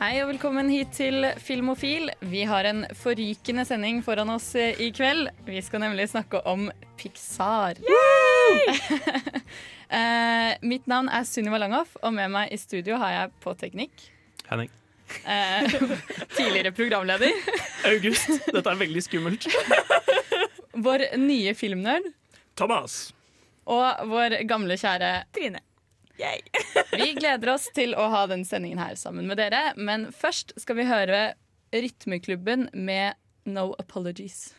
Hei og velkommen hit til Filmofil. Vi har en forrykende sending foran oss eh, i kveld. Vi skal nemlig snakke om Pixar. uh, mitt navn er Sunniva Langhoff, og med meg i studio har jeg på teknikk Henning. Uh, tidligere programleder, August. Dette er veldig skummelt. vår nye filmnerd Thomas. og vår gamle kjære Trine. Vi gleder oss til å ha den sendingen her sammen med dere, men først skal vi høre Rytmeklubben med No Apologies.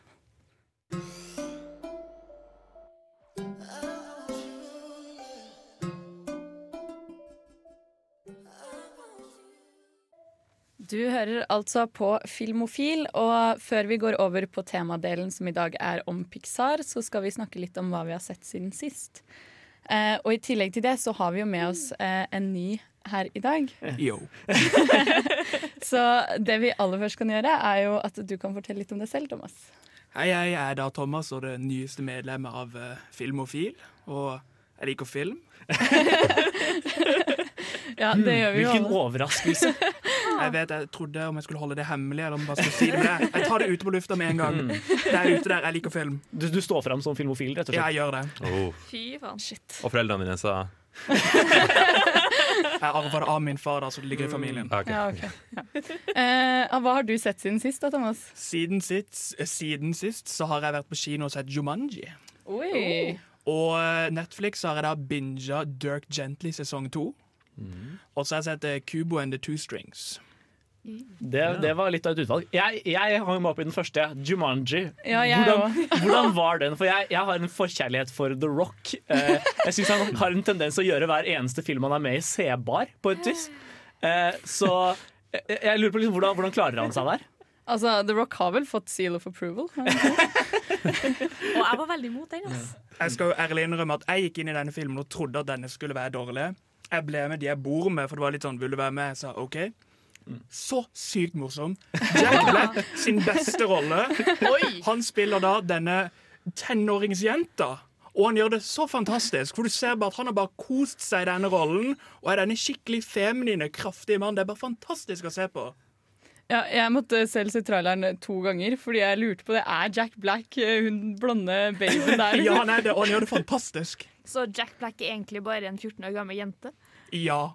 Du hører altså på Filmofil, og før vi går over på temadelen som i dag er om Pixar, så skal vi snakke litt om hva vi har sett siden sist. Eh, og i tillegg til det så har vi jo med oss eh, en ny her i dag. Yo. Så det vi aller først kan gjøre, er jo at du kan fortelle litt om deg selv, Thomas. Hei, jeg er da Thomas og det nyeste medlemmet av uh, Filmofil. Og jeg liker film. Ja, det gjør vi jo Hvilken alle. overraskelse. Jeg vet, jeg trodde om jeg skulle holde det hemmelig, eller om jeg bare skulle si det. Men jeg, jeg tar det ute på lufta med en gang. Det er ute der, jeg liker film. Du, du står fram som filmofil, rett og Ja, jeg gjør det. Oh. Fy faen. Shit. Og foreldrene dine sa Jeg arva det av min far, da, så det ligger i familien. Mm. Okay. Ja, okay. Ja. Uh, hva har du sett siden sist da, Thomas? Siden sist, eh, siden sist så har jeg vært på kino og sett Jumanji. Oi. Og eh, Netflix har jeg da binga Dirk Gently sesong to. Og så har jeg sett Cubo Kubo and the Two Strings. Det, det var litt av et utvalg. Jeg, jeg hang meg opp i den første, Jumanji. Ja, jeg hvordan, hvordan var den? For jeg, jeg har en forkjærlighet for The Rock. Eh, jeg syns han har en tendens til å gjøre hver eneste film han er med i, sebar, på et vis. Eh, så jeg, jeg lurer på liksom, hvordan, hvordan klarer han seg der? Altså, The Rock har vel fått seal of approval? Og jeg var veldig imot den. Altså. Jeg skal jo ærlig innrømme at jeg gikk inn i denne filmen og trodde at denne skulle være dårlig. Jeg ble med de jeg bor med, for det var litt sånn, vil du være med? Jeg sa OK. Så sykt morsom. Jack Black sin beste rolle. Han spiller da denne tenåringsjenta. Og han gjør det så fantastisk, for du ser bare at han har bare kost seg i denne rollen. Og er denne skikkelig feminine, kraftige mannen. Det er bare fantastisk å se på. Ja, jeg måtte selv se traileren to ganger, fordi jeg lurte på det. Er Jack Black eh, hun blonde babyen der? Ja, han er det, og han gjør det fantastisk. Så Jack Black er egentlig bare en 14 år gammel jente. Ja.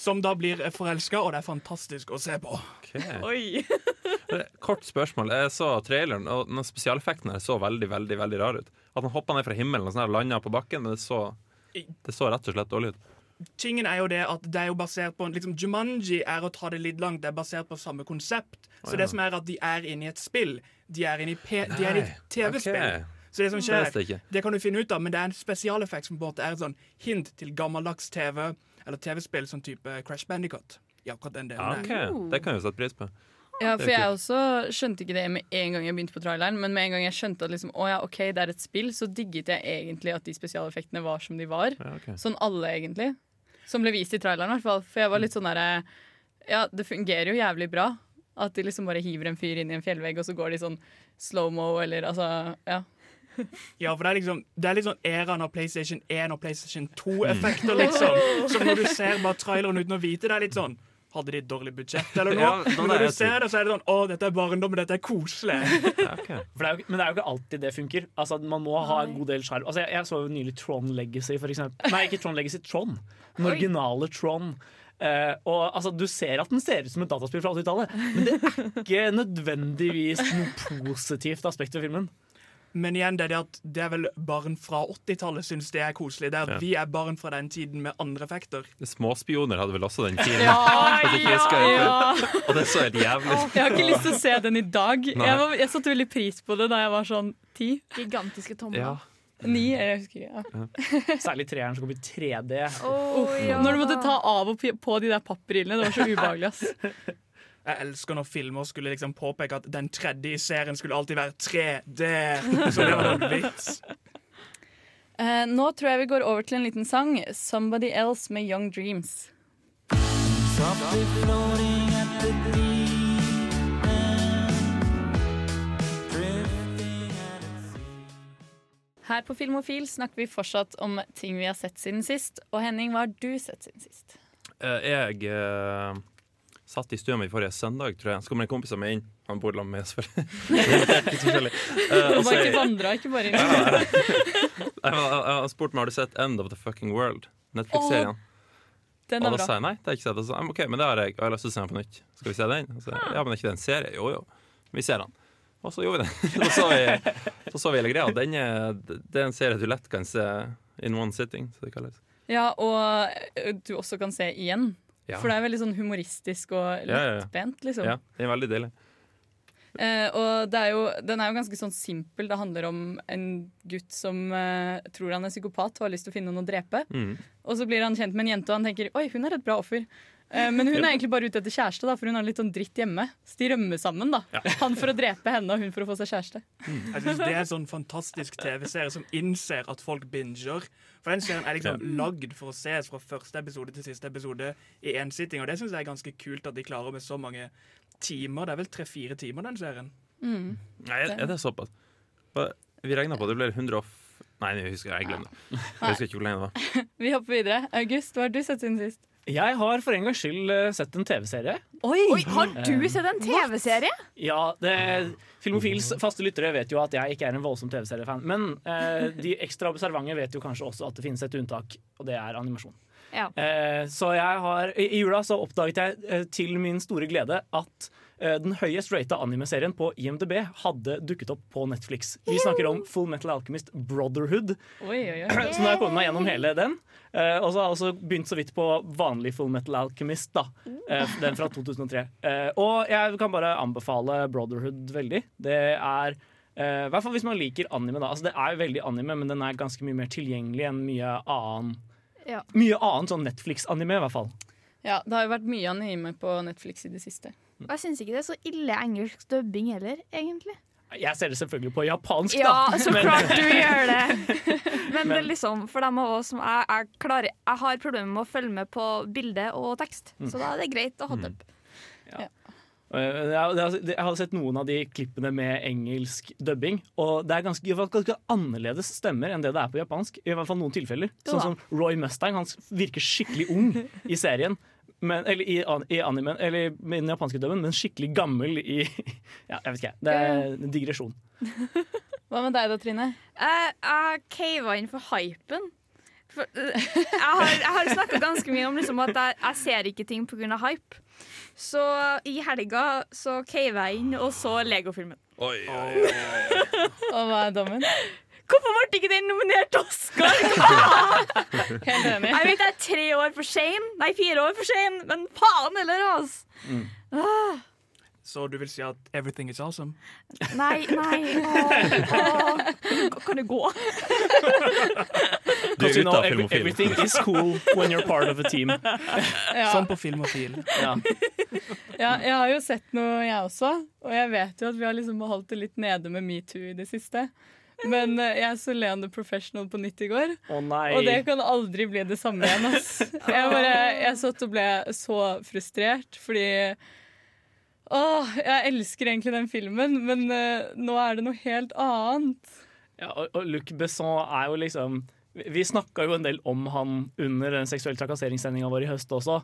Som da blir forelska, og det er fantastisk å se på. Okay. Oi. Kort spørsmål. Jeg så traileren, og den spesialeffekten her så veldig veldig, veldig rar ut. At han hoppa ned fra himmelen og sånn landa på bakken, men det så, det så rett og slett dårlig ut. Tingen er jo det at det er jo basert på liksom, Jumanji er å ta det litt langt. Det er basert på samme konsept. Så Å, ja. det som er at de er inne i et spill. De er inne i, de er i TV-spill. Okay. Så det som skjer, det, det kan du finne ut av, men det er en spesialeffekt som på en måte er et sånn hint til gammeldags TV eller TV-spill, som type Crash Bandicut. I akkurat den delen okay. der. Det kan jeg jo sette pris på. Ja, for jeg også skjønte ikke det med en gang jeg begynte på traileren, men med en gang jeg skjønte at liksom, å ja, ok, det er et spill, så digget jeg egentlig at de spesialeffektene var som de var. Ja, okay. Sånn alle, egentlig. Som ble vist i traileren, i hvert fall. For jeg var litt sånn derre Ja, det fungerer jo jævlig bra. At de liksom bare hiver en fyr inn i en fjellvegg, og så går de sånn slow-mo, eller altså Ja. Ja, for det er liksom Det er litt sånn æraen av PlayStation 1 og PlayStation 2-effekter, liksom. Som når du ser bare traileren uten å vite. Det er litt sånn Hadde de et dårlig budsjett eller noe? Ja, Men når du ser det, så er det sånn Å, dette er barndom, dette er koselig. Ja, ok. For det er jo, men det er jo ikke alltid det funker. Altså, man må ha en god del sjarm. Altså, jeg, jeg så jo nylig Tron Legacy, for eksempel. Nei, ikke Tron Legacy, Tron. Den originale Tron. Uh, og altså, Du ser at den ser ut som et dataspill fra 80-tallet, men det er ikke nødvendigvis noe positivt aspekt ved filmen. Men igjen, det er det at det er vel barn fra 80-tallet syns det er koselig. Det er at Ja. vi er barn fra den tiden med andre effekter. Småspioner hadde vel også den tiden. Ja, ja, helt. Og det så helt jævlig ut. Jeg har ikke lyst til å se den i dag. Nei. Jeg, var, jeg satte veldig pris på det da jeg var sånn ti. Gigantiske tommer. Ja. Ni, jeg husker ikke. Ja. Særlig treeren som kom i 3D. Å, ja. Når du måtte ta av og på de der pappbrillene. det var så ubehagelig. ass. Jeg elsker når filmer skulle liksom påpeke at den tredje i serien skulle alltid være 3D. Så det var en vits. Uh, nå tror jeg vi går over til en liten sang. 'Somebody Else' med Young Dreams. Her på Filmofil snakker vi fortsatt om ting vi har sett siden sist. Og Henning, hva har du sett siden sist? Uh, Jeg eh, satt i stua mi forrige søndag, tror jeg. Så kommer en kompis av meg inn. Han bor sammen med meg, selvfølgelig. Han. Eh, Og og bare ikke vandra, ikke bare inn. Nei, men Jeg jeg har spurt meg har du sett End of the Fucking World. Netflix-serien. Den Og er da sa jeg nei, det har jeg ikke sett. Så, ok, men det har jeg. Og jeg har lyst til å se den på nytt. Skal vi se den? Så, ja, men er ikke det en serie? Jo, jo. Vi ser den. Og så gjorde vi det. så så vi, så så vi hele greia. Den er, det er en serie du lett kan se in one sitting, som det kalles. Ja, og eh, du også kan se igjen. Ja. For det er veldig sånn humoristisk og lettbent, liksom. Ja, det er veldig deilig. Eh, og det er jo, den er jo ganske sånn simpel. Det handler om en gutt som eh, tror han er psykopat og har lyst til å finne noen å drepe. Mm. Og så blir han kjent med en jente, og han tenker oi, hun er et bra offer. Eh, men hun er egentlig bare ute etter kjæreste, da, for hun har litt sånn dritt hjemme. Så de rømmer sammen. da Han for å drepe henne, og hun for å få seg kjæreste. Jeg synes Det er en sånn fantastisk TV-serie som innser at folk binger. For den serien er liksom lagd for å ses fra første episode til siste episode i én sitting. Og det syns jeg er ganske kult at de klarer med så mange timer. Det er vel tre-fire timer, den serien. Mm. Nei, er det såpass? Vi regna på det ble 100 off Nei, jeg husker, jeg glemmer det. Jeg husker ikke hvor lenge det var. Vi hopper videre. August, hva har du sett siden sist? Jeg har for en gangs skyld eh, sett en TV-serie. Oi! Oi, har du sett en TV-serie? Ja, det, Filmofils faste lyttere vet jo at jeg ikke er en voldsom TV-seriefan. Men eh, de ekstra observante vet jo kanskje også at det finnes et unntak, og det er animasjon. Ja. Eh, så jeg har, i, jula så oppdaget jeg eh, til min store glede at eh, den høyest rata anime-serien på IMDb hadde dukket opp på Netflix. Vi snakker om Full Metal Alchemist Brotherhood. Oi, oi, oi. Så nå har jeg kommet meg gjennom hele den. Eh, og så har jeg også begynt så vidt på vanlig Full Metal Alchemist. da Eh, Den fra 2003. Eh, og jeg kan bare anbefale Brotherhood veldig. Det er I hvert fall hvis man liker anime. da Altså Det er veldig anime, men den er ganske mye mer tilgjengelig enn mye annen Ja. Mye annet sånn Netflix-anime, i hvert fall. Ja, det har jo vært mye anime på Netflix i det siste. Og jeg syns ikke det er så ille engelsk dubbing heller, egentlig. Jeg ser det selvfølgelig på japansk, Ja, da. så klart du gjør det. Men, det er liksom, for dem av oss som jeg, jeg, klarer, jeg har problemer med å følge med på bilde og tekst, Mm. så da er det greit å ha dub. Mm. Ja. jeg, jeg har sett noen av de klippene med engelsk dubbing, og det er ganske, i hvert fall ganske annerledes stemmer enn det det er på japansk. I hvert fall noen tilfeller. Sånn som Roy Mustang. Han virker skikkelig ung i serien. Men, eller i, i animen, eller i den japanske dubben, men skikkelig gammel i Ja, jeg vet ikke. Det er en digresjon. Hva med deg da, Trine? Jeg, uh, cava inn for hypen. For, jeg har, jeg har snakka ganske mye om liksom at jeg, jeg ser ikke ting pga. hype. Så i helga så cava jeg inn og så Lego-filmen. Oi, oi, oi. Og hva er dommen? Hvorfor ble ikke den nominert til Oscar? Helt enig. Jeg vet jeg er tre år for sein, nei fire år for sein, men faen heller, altså. Ah, Så du vil si at everything is awesome? nei, nei. å, å, Kan det gå? Du er ute av every, filmofil. everything is cool when you're part of a team. Ja. Sånn på Filmofil. Ja. Ja, jeg har jo sett noe, jeg også. Og jeg vet jo at vi har liksom holdt det litt nede med metoo i det siste. Men eh, jeg så Leon the Professional på nytt i går, oh, nei. og det kan aldri bli det samme igjen. Ass. Jeg, bare, jeg satt og ble så frustrert, fordi Åh, jeg elsker egentlig den filmen, men uh, nå er det noe helt annet. Ja, og, og Luc Besson er jo liksom Vi, snakka jo en del om han under den seksuelle trakasseringssendinga vår i høst også.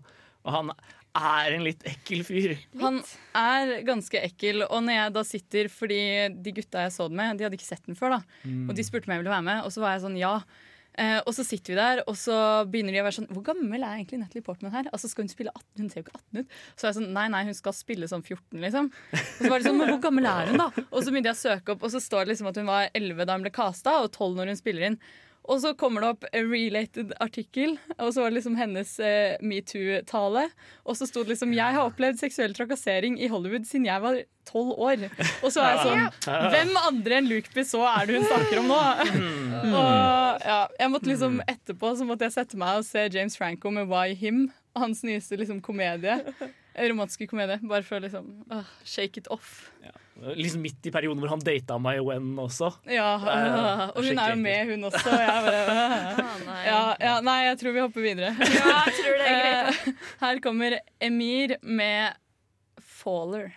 Og han er en litt ekkel fyr. Han er ganske ekkel, og når jeg da sitter Fordi de gutta jeg så den med, de hadde ikke sett den før, da. Mm. Og de spurte om jeg ville være med, og så var jeg sånn ja. Eh, og så sitter vi der, og så begynner de å være sånn Hvor gammel er egentlig Natalie Portman her? Altså Skal hun spille 18? Hun ser jo ikke 18 ut. Så er jeg sånn Nei, nei, hun skal spille sånn 14, liksom. Og så var det sånn Men hvor gammel er hun, da? Og så begynte jeg å søke opp, og så står det liksom at hun var 11 da hun ble casta, og 12 når hun spiller inn. Og så kommer det opp en related artikkel, og så var det liksom hennes eh, metoo-tale. Og så sto det liksom 'Jeg har opplevd seksuell trakassering i Hollywood siden jeg var tolv år'. Og så er jeg sånn Hvem andre enn Luke Bissot er det hun snakker om nå? og ja, jeg måtte liksom Etterpå så måtte jeg sette meg og se James Franco med Why Him. Hans nyeste liksom komedie. Romantiske komedie. Bare for å liksom uh, shake it off. Liksom midt i perioden hvor han data og en også. Ja, og hun er jo med, hun også. og Jeg bare, nei. ja, ja, nei, jeg tror vi hopper videre. Ja, jeg tror det er greit. Eh, Her kommer Emir med 'Faller'.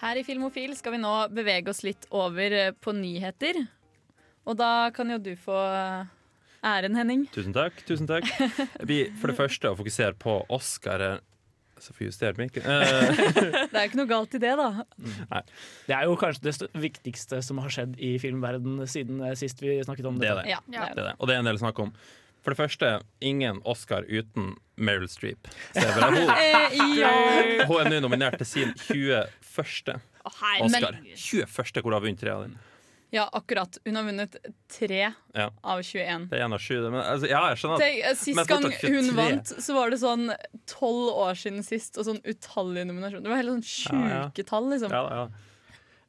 Her i Filmofil skal vi nå bevege oss litt over eh, på nyheter. Og da kan jo du få eh, æren, Henning. Tusen takk. tusen takk Vi for det første å fokusere på Oscar. eh, Så får justere mikken. Eh, Det er jo ikke noe galt i det, da. Det er jo kanskje det viktigste som har skjedd i filmverden siden sist vi snakket om Det dette. er det. Ja, det Ja. er det er det. Og det er en del snakk om. For det første, ingen Oscar uten Meryl Streep. Det er hun, Eh, ja. hun er nå nominert til sin 21. Oscar. 21. hvor hun har vunnet tre av dem. Ja, akkurat. Hun har vunnet tre Ja. av 21. Det er 1 av 20, Men altså, ja, jeg skjønner Tenk, eh, Sist gang hun 23. vant, så var det sånn tolv år siden sist, og sånn utallige nominasjoner. Det var hele sånn sjuke tall, liksom. ja, ja.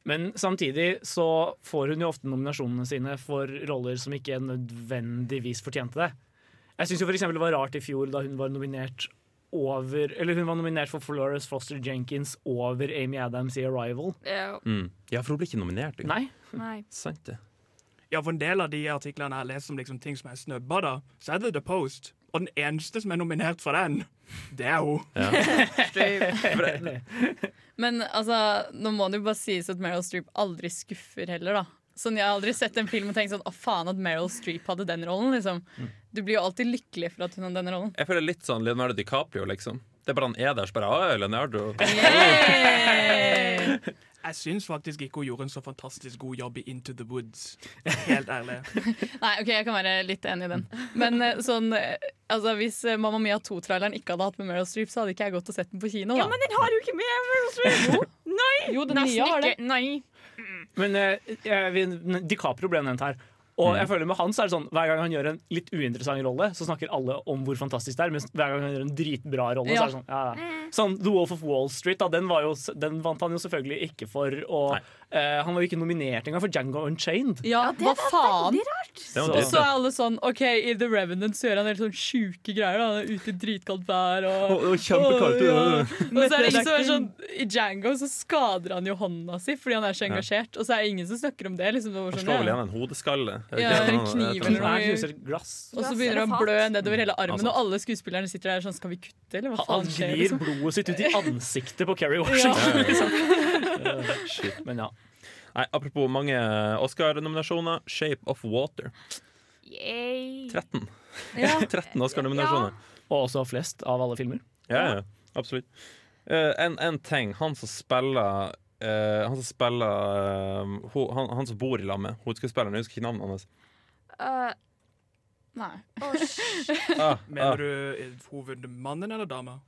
Men samtidig så får hun jo ofte nominasjonene sine for roller som ikke nødvendigvis fortjente det. Jeg syns for eksempel det var rart i fjor da hun var nominert over Eller hun var nominert for Flores Foster Jenkins over Amy Adams i Arrival. Ja, Mm. ja, for hun blir ikke nominert. engang. Nei. nei. Sant det. Ja, for en del av de artiklene jeg har lest om liksom ting som er snøbba, da, så er det The Post. Og den eneste som er nominert for den, det er hun. Men altså, nå må det jo bare sies at Meryl Streep aldri skuffer heller, da. Sånn, Jeg har aldri sett en film og tenkt sånn Å, faen at Meryl Streep hadde den rollen. liksom Du blir jo alltid lykkelig for at hun hadde den rollen. Jeg føler litt sånn Leonardo DiCaprio, liksom. Det er bare han er der, så bare Å, Leonardo. Yay! Jeg syns faktisk ikke hun gjorde en så fantastisk god jobb i Into the Woods. Helt ærlig. Nei, ok, jeg kan være litt enig i den. Men eh, sånn eh, Altså, hvis eh, Mamma Mia 2-traileren ikke hadde hatt med Meryl Streep, så hadde ikke jeg gått og sett den på kino. da Ja, men den har jo ikke med Meryl Streep! Nei, Jo, den nye har det. Nei. Men eh, DiCaprio ble nevnt her. Og jeg føler med han så er det sånn Hver gang han gjør en litt uinteressant rolle, så snakker alle om hvor fantastisk det er. Mens hver gang han gjør en dritbra rolle, så er det sånn ja, ja. Sånn The Wolf of Wall Street, da, den, var jo, den vant han jo selvfølgelig ikke for. Og eh, han var jo ikke nominert engang for Django Unchained. Ja, hva faen? Det var Så- Og så er alle sånn OK, i The Revenant så gjør han helt sånn sjuke greier. da Han er ute i dritkaldt vær og Å, kjempekaldt, ja. Og så er det ingen som er sånn I Django så skader han jo hånda si fordi han er så engasjert. Og så er det ingen som snakker om det. Liksom, det var Han sånn, slår vel igjen en hodeskalle. Ja, en kniv eller noe. Knuser et glass. Og så begynner det å blø nedover hele armen, Altså. og alle skuespillerne sitter der sånn Skal vi kutte, eller hva Han faen skjer? glir Liksom? blodet sitt ut i ansiktet på Kerry Washington. liksom. Shit. Men ja. Nei, apropos mange Oscar-nominasjoner. 'Shape of Water'. Yay. 13. Ja. 13 Oscar-nominasjoner. Og også flest av alle filmer. Ja, ja, absolutt. Uh, en, en ting. Han som spiller eh, Han som spiller uh, ho, han, han som bor i lag med hovedskuespilleren, jeg husker ikke navnet hans. Uh, Nei. sj. Ah, ah, Mener du eh, hovedmannen eller dama?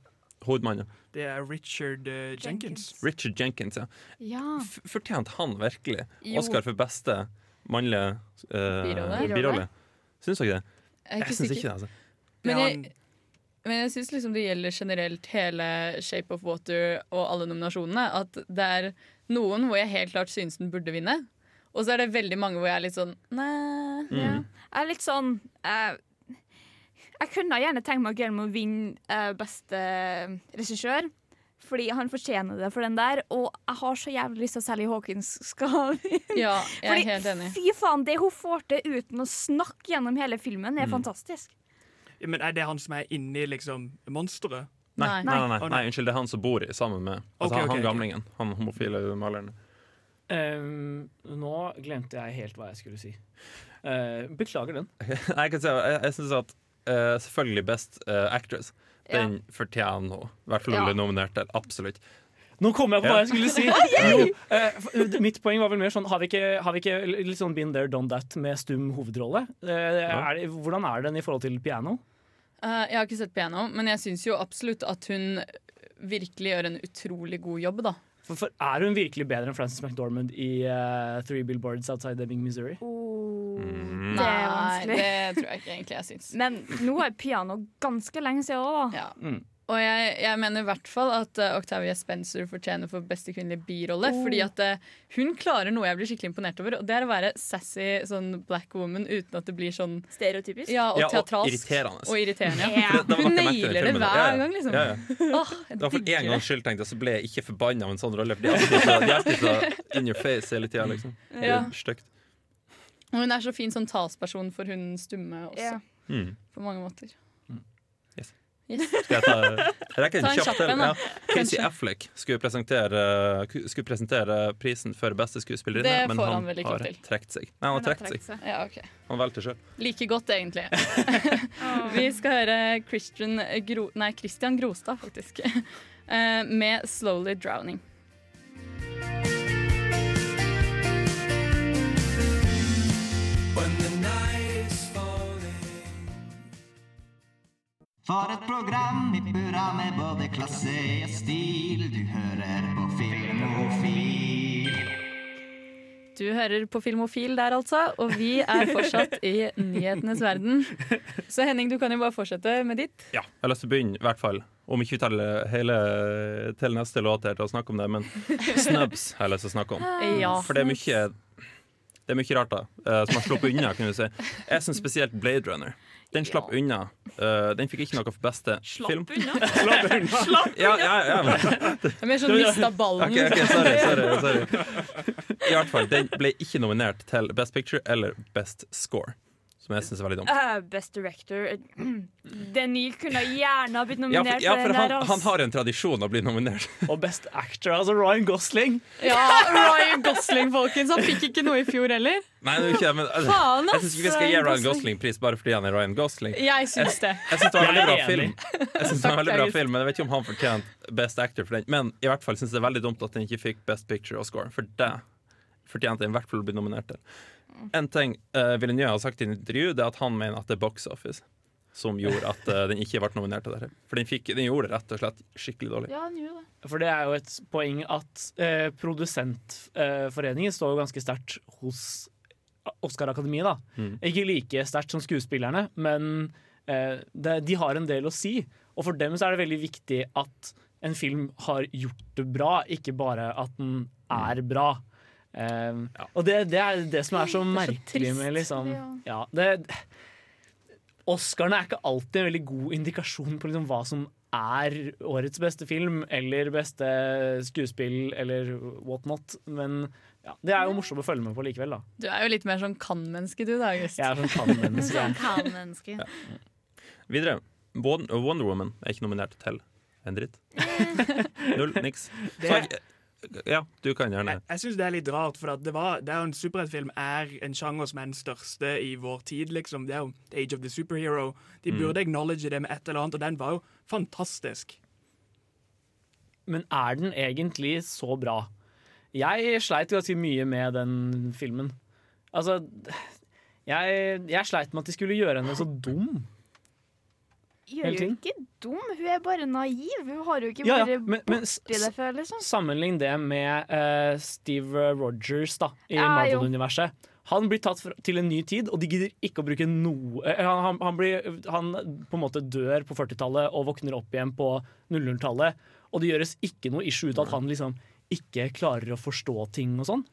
hovedmannen. Det er Richard eh, Jenkins. Richard Jenkins, ja. Ja. Fortjente han virkelig Jo. Oscar for beste mannlige eh, Birolle? birolle? Syns dere det? Jeg Jeg syns ikke det. altså Men jeg, men jeg syns liksom det gjelder generelt hele Shape of Water og alle nominasjonene. At det er noen hvor jeg helt klart synes den burde vinne. Og så er det veldig mange hvor jeg er litt sånn Nei. Ja. Jeg er litt sånn uh, Jeg kunne gjerne tenkt meg Guillermo vinne uh, beste regissør. Fordi han fortjener det for den der. Og jeg har så jævlig lyst til at Sally Hawkins skal vinne. Ja, jeg er Fordi, helt enig. Fy faen, det hun får til uten å snakke gjennom hele filmen, Mm. er fantastisk. Ja, Men er det han som er inni liksom monsteret? Nei, Nei. nei, nei, nei, nei, unnskyld, det er han som bor i sammen med altså, okay, han, han gamlingen. gamlingen. Han homofile maleren. Um, nå glemte jeg helt hva jeg skulle si. Uh, beklager den. Jeg kan si, jeg, jeg synes at uh, selvfølgelig Best uh, Actress. Den fortjener hun. I hvert fall Ja. å nominert til. Absolutt. Nå kom jeg på hva jeg skulle si! Jo, eh, mitt poeng var vel mer sånn Har vi ikke, har vi ikke litt sånn been there, done that med stum hovedrolle? Eh, er det, hvordan er den i forhold til piano? Uh, jeg har ikke sett piano, men jeg syns jo absolutt at hun virkelig gjør en utrolig god jobb, da. For, for Er hun virkelig bedre enn Frances McDormand i uh, Three Billboards Outside Ebbing, Missouri? Oh, Mm. Det er Nei, vanskelig. det tror jeg ikke egentlig jeg syns. Men nå er piano ganske lenge siden òg, da. Ja. Mm. Og jeg, jeg mener i hvert fall at uh, Octavia Spencer fortjener for beste kvinnelige birolle. Oh. Fordi at uh, hun klarer noe jeg blir skikkelig imponert over, og det er å være sassy sånn black woman uten at det blir sånn Stereotypisk. ja, og Ja, og irriterende. Og irriterende. Ja. Ja. Det- det Hun nailer det hver Ja, ja. gang, liksom. Ja, ja. Oh, jeg Det var for en gangs skyld tenkte jeg så ble jeg ikke forbanna av en sånn rolle. For de er alltid så, in your face hele tida. Liksom. Det er Ja. stygt. Og hun er så fin som talsperson for hun stumme også, Ja. Mm. på mange måter. Yes. Skal jeg ta Jeg rekker Ta en kjapp en. Ja. Casey Affleck skulle presentere, skulle presentere prisen for beste skuespillerinne, men han, han har til. trukket seg. Nei, han har trukket seg. Ja, okay. Han valgte sjøl. Like godt, egentlig. Vi skal høre Christian Gro nei, Christian Grostad, faktisk, eh, med 'Slowly Drowning'. For et program i burra med både klasse og stil. Du hører på Filmofil. Du hører på Filmofil der, altså, og vi er fortsatt i nyhetenes verden. Så Henning, du kan jo bare fortsette med ditt. Ja, jeg har lyst til å begynne, i hvert fall. Om ikke vi tar hele til neste låt her til å snakke om det, men snubs har jeg lyst til å snakke om. Ja. For det er mye det er mye rart da, eh, som har sluppet unna. kan du si Jeg syns spesielt Blade Runner. Den slapp unna. Uh, den fikk ikke noe for beste film. Slapp unna? Slapp Ja, ja, ja. Det er mer sånn mista ballen. Ok, ok, sorry, sorry, sorry. I hvert fall, Den ble ikke nominert til Best Picture eller Best Score, som jeg syns er veldig dumt. Uh, best director Denil kunne gjerne ha blitt Ja, nominert for, ja, for den han, han har en tradisjon å bli nominert. Og Best Actor, altså Ryan Gosling. Ja, Ryan Gosling, folkens. Han fikk ikke noe i fjor heller. Nei, det er ikke, men jeg, Faen, jeg syns vi skal gi Ryan Gosling pris bare fordi han er Ryan Gosling. Jeg syns det. Jeg syns det var en veldig bra film. Jeg synes det var en veldig bra film Men jeg vet ikke om han fortjente Best Actor for den. Men i hvert fall syns jeg det er veldig dumt at den ikke fikk Best Picture og Score. For det fortjente den i hvert fall å bli nominert til. En ting uh, Villeneuve har sagt i et intervju, Det er at han mener at det er Box Office som gjorde at uh, den ikke ble nominert til. For den, fikk, den gjorde det rett og slett skikkelig dårlig. Ja, den gjorde det. For det er jo et poeng at uh, Produsentforeningen står jo ganske sterkt hos Oscar-akademiet. da. Mm. Ikke like sterkt som skuespillerne, men eh, det, de har en del å si. Og for dem så er det veldig viktig at en film har gjort det bra, ikke bare at den er bra. Eh, Og det, det er det som er så merkelig trist. med liksom Ja. det, Oscarene er ikke alltid en veldig god indikasjon på liksom hva som er årets beste film eller beste skuespill eller what not, Men ja, det er jo morsomt å følge med på likevel, da. Du er jo litt mer sånn kan-menneske, du da, August. Jeg er sånn kan-menneske. Sånn kan ja. Videre. Wonder Woman er ikke nominert til en dritt. Null, niks. Så jeg, ja, du kan gjerne Jeg, jeg syns det er litt rart, for at det, var, det er jo en superheltfilm er en sjanger som er den største i vår tid. liksom. Det er jo The Age of the Superhero. De Mm. burde acknowledge det med et eller annet, og den var jo fantastisk. Men er den egentlig så bra? Jeg sleit ganske mye med den filmen. Altså jeg, jeg sleit med at de skulle gjøre henne så dum. Gjør jo ikke dum, hun er bare naiv. Hun har jo ikke Ja, ja, vært men- men borti det før, liksom. Sammenlign det med uh, Steve Rogers da, i Ja. Marvel-universet. Han blir tatt for, til en ny tid, og de gidder ikke å bruke noe eh, han, han, han, blir, han på en måte dør på 40-tallet og våkner opp igjen på 00-tallet. Og det gjøres ikke noe issue ut av at han liksom ikke klarer å forstå ting og sånn.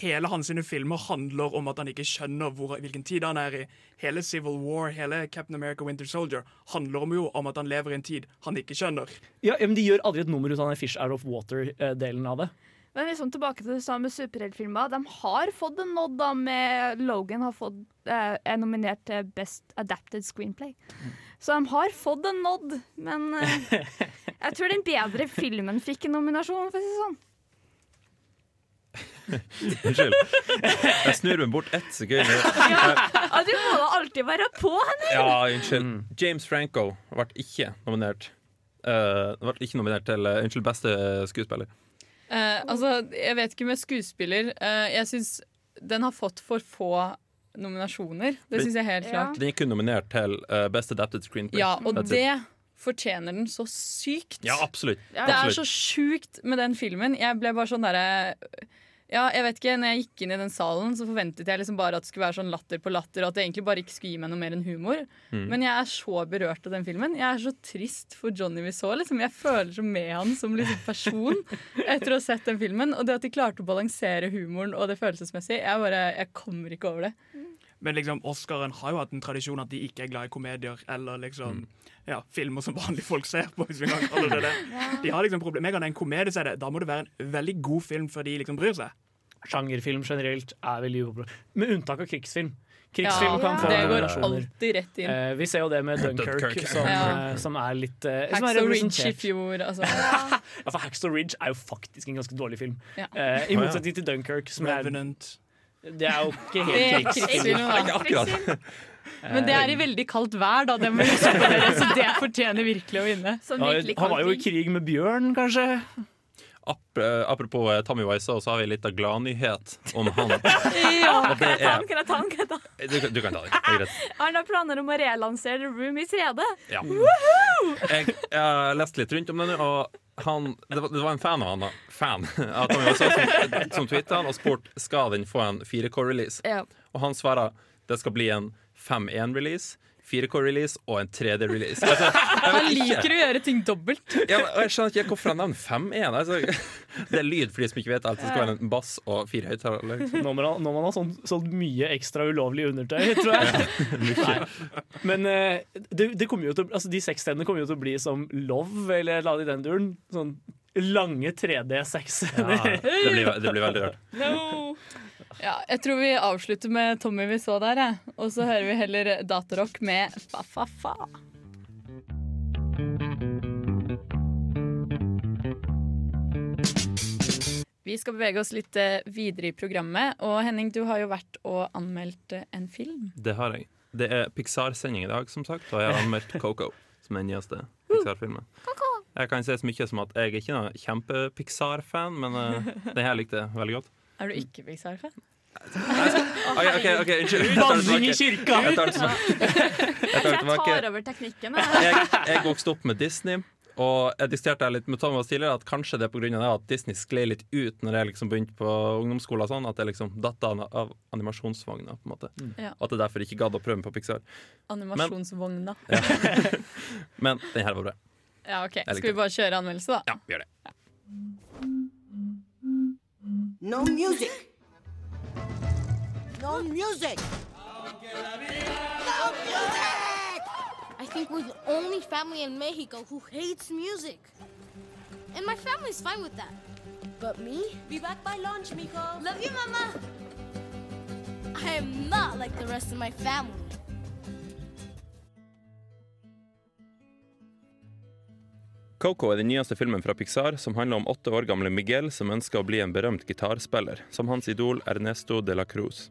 Hele hans sine filmer handler om at han ikke skjønner hvor, hvilken tid han er i. Hele Civil War, hele Captain America Winter Soldier handler om jo om at han lever i en tid han ikke skjønner. Ja, men De gjør aldri et nummer ut av den Fish Out of Water-delen av det. Men liksom tilbake til det samme superheltfilmer. De har fått en nod da med Logan har fått, eh, er nominert til Best Adapted Screenplay. Så de har fått en nod, men eh, jeg tror den bedre filmen fikk en nominasjon, for å si det sånn. Unnskyld. Jeg snur meg bort ett sekund. Ja, du må da alltid være på henne! Ja, unnskyld. James Franco ble ikke nominert. Uh, ble ikke nominert til uh, Unnskyld, beste skuespiller. Uh, altså, jeg vet ikke med skuespiller. Uh, jeg syns den har fått for få nominasjoner. Det syns jeg helt Ja. klart. Den er kun nominert til uh, Best Adapted Screenplay. Ja, og That's det it. fortjener den så sykt. Ja, absolutt. Det er så sjukt med den filmen. Jeg ble bare sånn derre ja, jeg vet ikke, når jeg gikk inn i den salen, så forventet jeg liksom bare at det skulle være sånn latter på latter, og at det egentlig bare ikke skulle gi meg noe mer enn humor. Mm. Men jeg er så berørt av den filmen. Jeg er så trist for Johnny vi så. Liksom. Jeg føler så med han som liksom person etter å ha sett den filmen. Og det at de klarte å balansere humoren og det følelsesmessige, jeg bare, jeg kommer ikke over det. Men liksom, Oscaren har jo hatt en tradisjon at de ikke er glad i komedier eller liksom ja, filmer som vanlige folk ser på. hvis vi kan kalle det det. De har liksom problemer. Med en gang det er en komedie, så er det, da må det være en veldig god film før de liksom bryr seg. Sjangerfilm generelt er veldig upopulær. Med unntak av krigsfilm. Krigsfilm Ja, kan få det går alltid rett inn. Eh, vi ser jo det med Dunkirk, Dunkirk. som, Ja. eh, som er litt eh, som er Hacksaw Ridge i fjor. Altså. Ja, for Hacksaw Ridge er jo faktisk en ganske dårlig film. Ja. Eh, I motsetning til Dunkirk, som er Revenant. Det er jo ikke helt krigsfilm. krigsfilm, da. Ikke akkurat. Men det er i veldig kaldt vær, da. Det må dere, så det fortjener virkelig å vinne. Virkelig Han var jo i krig med bjørn, kanskje. Ap eh, apropos eh, Tommy Wiseau, så har vi litt av gladnyhet om han. Ja. kan jeg Ta er den, kan jeg ta den, kan jeg ta den? Du, kan- du kan ta det. det er greit. Han har planer om å relansere The Room i 3D. Ja. Jeg, jeg har lest litt rundt om det nå, og han, det, var, det var en fan av han da. Fan av Tommy Wiseau som, som tvitra han og spurte skal den få en 4K-release. Ja. Og han svarer det skal bli en 5.1-release, 4K-release og en 3D-release. Altså, Han liker å gjøre ting dobbelt. ja, men- jeg skjønner ikke hvorfor han nevner 5.1. Altså, det er lyd for de som ikke vet alt. Det skal være en bass og fire høyttalere. liksom. Nå må man, nå må man ha sånn, solgt mye ekstra ulovlig undertøy, tror jeg. Ja, Men eh, det, det kommer jo til, altså, de sexscenene kommer jo til å bli som Love eller la det i den duren. Sånn lange 3D-sexscener. Ja, det, blir, det blir veldig rart. Ja, jeg tror vi avslutter med Tommy vi så der, jeg. Og så hører vi heller datarock med fa-fa-fa. Vi skal bevege oss litt eh, videre i programmet. Og Henning, du har jo vært og anmeldt eh, en film. Det har jeg. Det er Pixar-sending i dag, som sagt, og jeg har anmeldt Coco som er den nyeste Pixar-filmen. Jeg kan si så mye som at jeg er ikke noen kjempe-Pixar-fan, men uh, den her likte jeg veldig godt. Er du ikke Pixar-fan? OK, ok, ok, unnskyld. Det Banning i kirka! Jeg tar det tilbake. Jeg tar det Jeg tar over teknikken. jeg. Jeg, vokste opp med Disney. Og jeg diskuterte litt med Thomas tidligere at kanskje det er av at Disney skled litt ut når jeg liksom begynte på ungdomsskolen. Sånn, at jeg liksom datt av, animasjonsvogna. på en måte Ja. Og at jeg derfor ikke gadd å prøve meg på Pixar. Animasjonsvogna. Men den her var bra. Ja, ok. Skal vi bare kjøre anmeldelse, da? Ja, vi gjør det. No music. No music. No music. I think we're the only family in Mexico who hates music. And my family's fine with that. But me? Be back by lunch, mijo. Love you, Mama! I am not like the rest of my family. Coco er den nyeste filmen fra Pixar som handler om åtte år gamle Miguel som ønsker å bli en berømt gitarspiller, som hans idol Ernesto de la Cruz.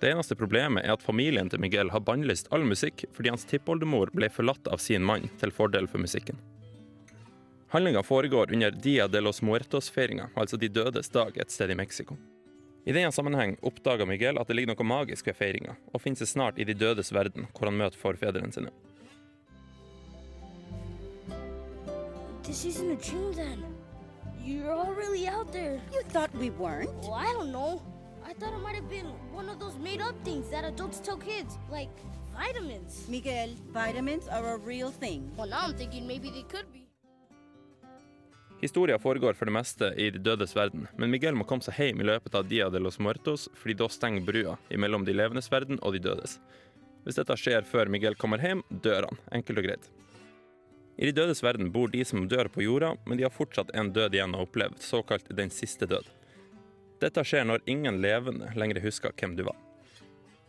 Det eneste problemet er at familien til Miguel har bannlyst all musikk fordi hans tippoldemor ble forlatt av sin mann til fordel for musikken. Handlinga foregår under Dia de los Muertos-feiringa, altså De dødes dag, et sted i Mexico. I denne sammenheng oppdager Miguel at det ligger noe magisk ved feiringa, og finner seg snart i de dødes verden, hvor han møter forfedrene sine. This isn't a dream then. You're all really out there. You thought we weren't? Well, I don't know. I thought it might have been one of those made up things that adults tell kids, like vitamins. Miguel, vitamins are a real thing. Well, now I'm thinking maybe they could be. Historia foregår for det meste i de dødes verden, men Miguel må komme seg hjem i løpet av Dia de los Muertos, fordi da stenger brua mellom de levendes verden og de dødes. Hvis dette skjer før Miguel kommer hjem, dør han, enkelt og greit. I de dødes verden bor de som dør på jorda, men de har fortsatt en død igjen å oppleve, såkalt den siste død. Dette skjer når ingen levende lenger husker hvem du var.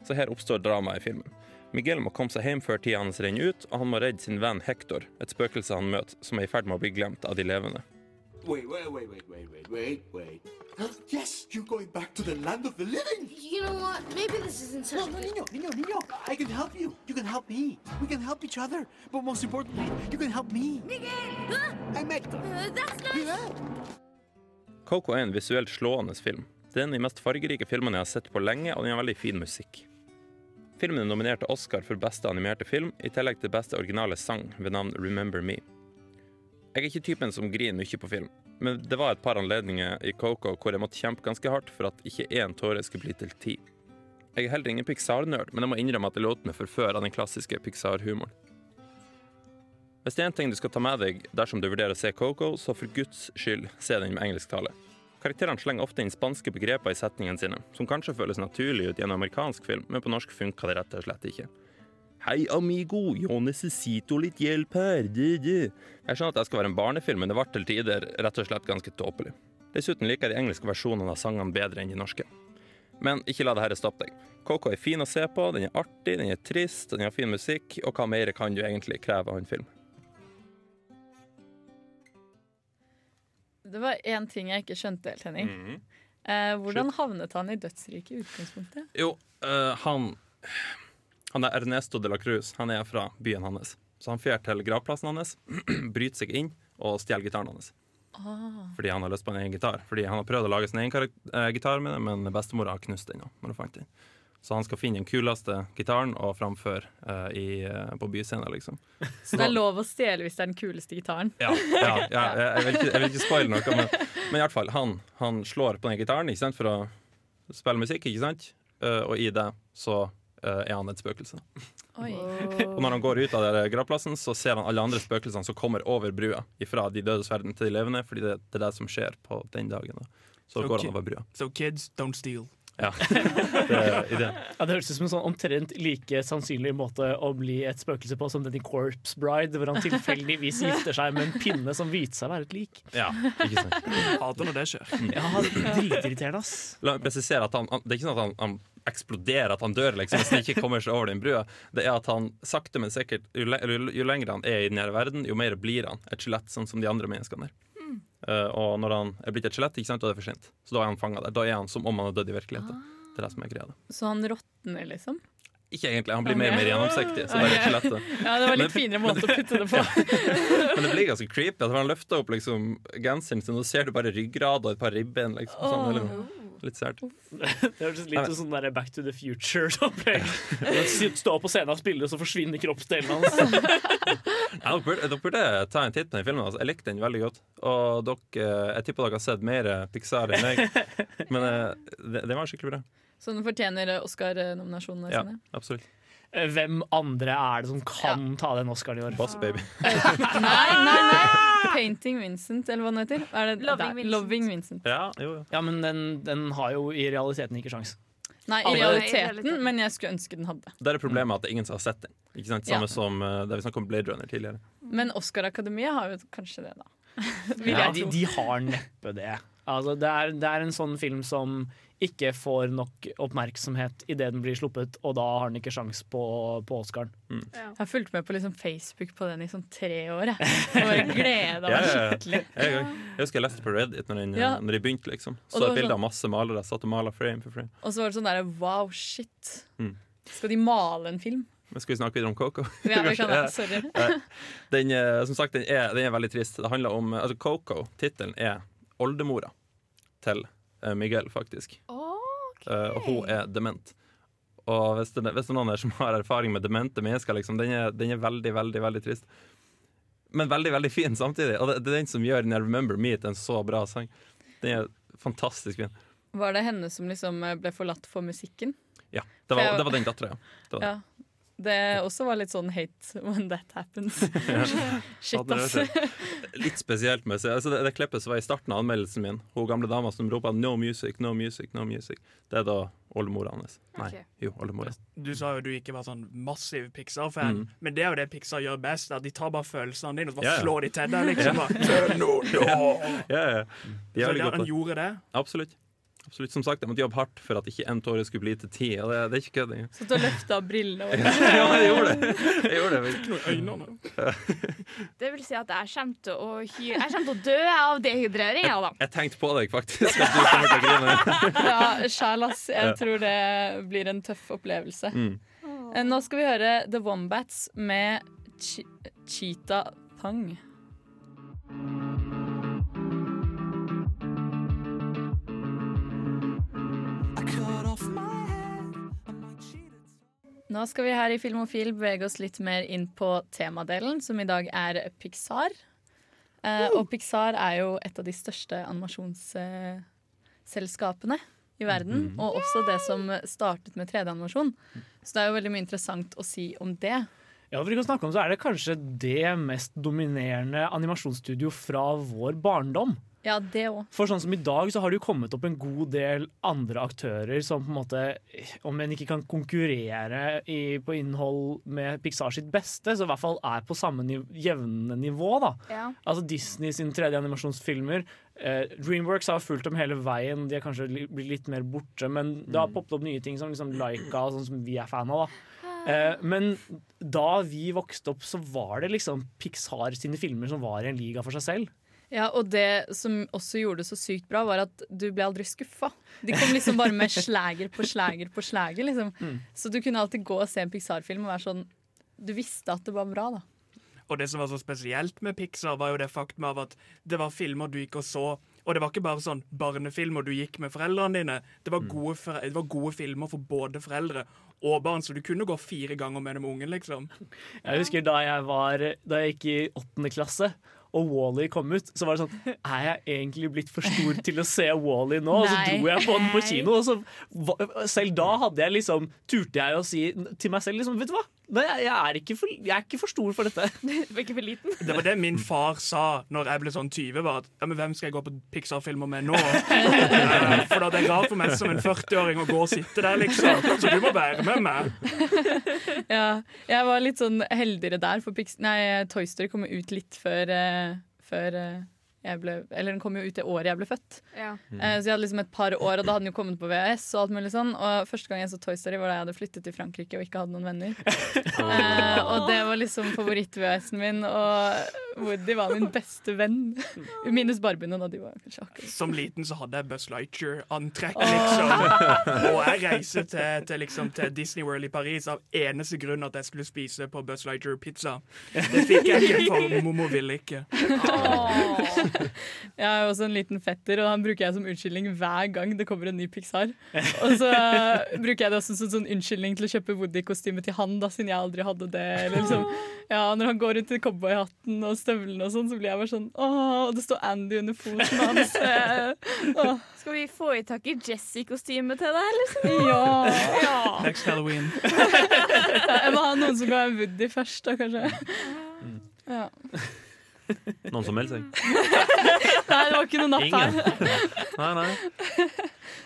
Så her oppstår dramaet i filmen. Miguel må komme seg hjem før tida hans renner ut, og han må redde sin venn Hector, et spøkelse han møter, som er i ferd med å bli glemt av de levende. Wait, wait, wait, wait, wait, wait, wait, wait. Yes, you're going back to the land of the living. You know what? Maybe this isn't such No, a no, good... Nino, Nino. niño. I can help you. You can help me. We can help each other. But most importantly, you can help me. Miguel! Huh? I met. Uh, that's nice. Coco er en visuelt slående film. Det er en av de mest fargerike filmene jeg har sett på lenge, og den har veldig fin musikk. Filmen er nominert til Oscar for beste animerte film, i tillegg til beste originale sang ved navn Remember Me. Jeg er ikke typen som griner mye på film, men det var et par anledninger i Coco hvor jeg måtte kjempe ganske hardt for at ikke én tåre skulle bli til ti. Jeg er heller ingen Pixar-nerd, men jeg må innrømme at jeg lot meg forføre av den klassiske Pixar-humoren. Hvis det er en ting du skal ta med deg dersom du vurderer å se Coco, så for guds skyld se den med engelsktale. Karakterene slenger ofte inn spanske begreper i setningene sine, som kanskje føles naturlig ut i en amerikansk film, men på norsk funker det rett og slett ikke. Hei, amigo, yo necessito litt hjelp her, du, du. Jeg skjønner at det skal være en barnefilm, men det ble til tider rett og slett ganske tåpelig. Dessuten liker jeg de engelske versjonene av sangene bedre enn de norske. Men ikke la dette stoppe deg. Coco er fin å se på, den er artig, den er trist, den har fin musikk, og hva mer kan du egentlig kreve av en film? Det var én ting jeg ikke skjønte helt, Henning. Mhm. Eh, hvordan havnet han i dødsriket i utgangspunktet? Jo, eh, han Han er Ernesto de la Cruz. Han er fra byen hans. Så han drar til gravplassen hans, bryter seg inn og stjeler gitaren hans. Ah. Fordi han har lyst på en egen gitar. Fordi han har prøvd å lage sin egen eh, gitar med det, men bestemora har knust den. nå, når hun fant den. Så han skal finne den kuleste gitaren og framføre uh, i, eh, på byscenen, liksom. Så det er lov å stjele hvis det er den kuleste gitaren? Ja, ja, ja jeg, vil ikke, jeg vil ikke spoile noe, men, men i hvert fall, han, han slår på den gitaren sant, for å spille musikk, ikke sant? Uh, og i det så er han et spøkelse. Oi. Og når han går ut av gravplassen, så ser han alle andre spøkelsene som kommer over brua fra de dødes verden til de levende, fordi det, det er det som skjer på den dagen. Da. Så går han over brua. So kids, don't steal. Ja. Det. Ja, det høres ut som en sånn omtrent like sannsynlig måte å bli et spøkelse på som den i Corpse Bride, hvor han tilfeldigvis gifter seg med en pinne som viser seg å være et lik. Ja, ikke sant. Hater når det skjer. Ja, Dritirriterende, ass. La meg presisere at han, han, det er ikke sånn at han, han eksploderer, at han dør liksom, hvis han ikke kommer seg over den brua. Det er at han sakte, men sikkert, jo, le, jo, lenger han er i denne verden, jo mer blir han et skjelett, sånn som de andre menneskene der. Uh, og når han er blitt et skjelett, ikke sant, da er det for sent. Så da er han fanga der. Da er han som om han er dødd i virkeligheten. Det er det som er greia. Så han råtner, liksom? Ikke egentlig, han blir mer og mer gjennomsiktig. Så det er litt. Ja, det var litt finere måte å putte det på. Men det blir ganske creepy. At han løfter opp liksom, genseren sin, og ser du bare ryggrad og et par ribben. Liksom, sånn, eller, litt sært. Det høres litt ut som sånn Back to the Future-opplegg. Stå på scenen og spille, og så forsvinner kroppsdelen hans. Ja, dere burde, ta en titt på den filmen. Altså. Jeg likte den veldig godt. Og dere, jeg tipper dere har sett mer Pixar enn meg. Men eh, det, det var skikkelig bra. Så den fortjener Oscar-nominasjonene Ja, sine? absolutt. Eh, Hvem andre er det som kan ta den Oscaren i år? Boss Baby. Nei, nei, nei! Painting Vincent, eller hva den heter. Er det, Loving Vincent. Loving Vincent. Ja, jo, jo. Ja, men den, den har jo i realiteten ikke sjans. Nei, i realiteten, men jeg skulle ønske den hadde. Det er problemet at det er ingen som har sett den. Ikke sant? Samme Ja. som uh, det vi snakket om Blade Runner tidligere. Men Oscar-akademiet har jo kanskje det, da. Ja, de, de har neppe det. Altså, det, er, det er en sånn film som ikke får nok oppmerksomhet idet den blir sluppet, og da har den ikke sjans på, på Oscaren. Jeg har fulgt med på liksom Facebook på den i sånn tre år. Jeg bare gleda meg Ja, ja, ja. skikkelig. Jeg, husker jeg leste på Reddit når, den, eh, Ja. når de begynte. liksom Og Så det var et bilde sånn- av masse malere. Satt og maler frame for frame. Og så var det sånn derre wow, shit. Mm. Skal de male en film? Men skal vi snakke videre om Coco? Ja, vi kan det. Ja. Sorry. Eh, Den, eh, som sagt, den er, den er veldig trist. Det handler om altså Coco, tittelen er oldemora til eh, Miguel, faktisk. Okay. og hun er dement. Og hvis det, hvis det er noen her som har erfaring med demente mennesker, liksom, den, er, den er veldig, veldig veldig trist. Men veldig veldig fin samtidig. Og det, det er den som gjør den 'Remember Me' til en så bra sang. Den er fantastisk fin. Var det henne som liksom ble forlatt for musikken? Ja, Det var, det var den dattera, ja. Det var det. Ja. Det også var litt sånn hate when that happens. Shit, ass. Litt spesielt med seg. Altså det, det klippet som var i starten av anmeldelsen min, hun gamle dama som roper 'no music, no music, no music', det er da oldemora hans. Nei, okay. jo, oldemora. Du sa jo du ikke var sånn massiv Pixar-fan, Mm. men det er jo det Pixar gjør best. At De tar bare følelsene dine og bare Ja, ja. slår de til deg. Liksom, Ja. bare, no. noe nå!» Ja, ja. De Så det- han gjorde det. Absolutt. Absolutt. Som sagt, jeg måtte jobbe hardt for at ikke en tåre skulle bli til ti. Og det, det er ikke kødd engang. Så du løfta brillene over. ja, jeg gjorde det. Jeg gjorde det. Øynene. Det vil si at jeg kommer til å, hy jeg kommer til å dø av dehydreringa, da. Jeg tenkte på deg, faktisk, at du kommer til å grine. Ja, sjæl. Jeg tror det blir en tøff opplevelse. Mm. Eh, Nå skal vi høre The Wombats med Ch Cheetah Thang. Nå skal vi her i Filmofil bevege oss litt mer inn på temadelen, som i dag er Pixar. Eh, og Pixar er jo et av de største animasjonsselskapene i verden. Mhm. Og også det som startet med 3D-animasjon. Så det er jo veldig mye interessant å si om det. Ja, for ikke å snakke om så er det kanskje det mest dominerende animasjonsstudio fra vår barndom. Ja, det også. For sånn som i dag så har det jo kommet opp en god del andre aktører som på en måte, om en ikke kan konkurrere i, på innhold med Pixar sitt beste, så i hvert fall er på samme niv jevne nivå. da. Ja. Altså Disney sin 3D-animasjonsfilmer. Eh, Dreamworks har fulgt dem hele veien. De har kanskje li blitt litt mer borte, men det har poppet opp nye ting som liksom Laika, sånn som vi er fan av. da. Eh, men da vi vokste opp, så var det liksom Pixar sine filmer som var i en liga for seg selv. Ja, og det som også gjorde det så sykt bra, var at du ble aldri skuffa. De kom liksom bare med slager på slager på slager. Liksom. Mm. Så du kunne alltid gå og se en Pixar-film og være sånn Du visste at det var bra, da. Og det som var så spesielt med Pixar, var jo det faktum av at det var filmer du gikk og så. Og det var ikke bare sånn barnefilmer du gikk med foreldrene dine. Det var gode, det var gode filmer for både foreldre og barn, så du kunne gå fire ganger med dem ungen, liksom. Jeg husker da jeg, var, da jeg gikk i åttende klasse og Wally kom ut, så var det sånn Er jeg egentlig blitt for stor til å se Wally nå? Og så dro jeg på den på kino, og så Selv da hadde jeg liksom turte jeg å si til meg selv liksom Vet du hva? Nei, jeg, er ikke for, jeg er ikke for stor for dette. Ikke for liten? Det var det min far sa når jeg ble sånn 20. Var at, ja, men Hvem skal jeg gå på Pixar-filmer med nå? Eh, For da det er rart for meg som en 40-åring å gå og sitte der, liksom. Så du må være med meg. Ja, jeg var litt sånn heldigere der, for Pix nei, Toy Story kom ut litt før, uh, før jeg ble Eller den kom jo ut det året jeg ble født. Ja. Mm. så jeg hadde liksom et par år, og da hadde den jo kommet på VHS. Og alt mulig sånn Og første gang jeg så Toy Story, var da jeg hadde flyttet til Frankrike og ikke hadde noen venner. Eh, og det var liksom favoritt-VHS-en min, og Woody var min beste venn. Minus Barbiene, da. De var kanskje akkurat Som liten så hadde jeg Buzz Lightyear-antrekk, liksom. Og jeg reiste til, til, liksom, til Disney World i Paris av eneste grunn at jeg skulle spise på Buzz Lightyear-pizza. Det fikk jeg ikke, for mormor ville ikke. Jeg har jo også en liten fetter, og han bruker jeg som unnskyldning hver gang det kommer en ny Pixar. Og så bruker jeg det også som sånn unnskyldning til å kjøpe Woody-kostyme til han, da, siden jeg aldri hadde det. Eller liksom, ja, når han går rundt i cowboyhatten og støvlene og sånn, så blir jeg bare sånn Åh, og det står Andy under foten hans. Eh, åh. Skal vi få i tak i Jesse-kostyme til deg, liksom? Ja. ja. Next Halloween. Jeg må ha noen som kan være Woody først, da, kanskje. Ja. Noen som helst, jeg. Nei, det var ikke noe natt Ingen. her. Nei, nei.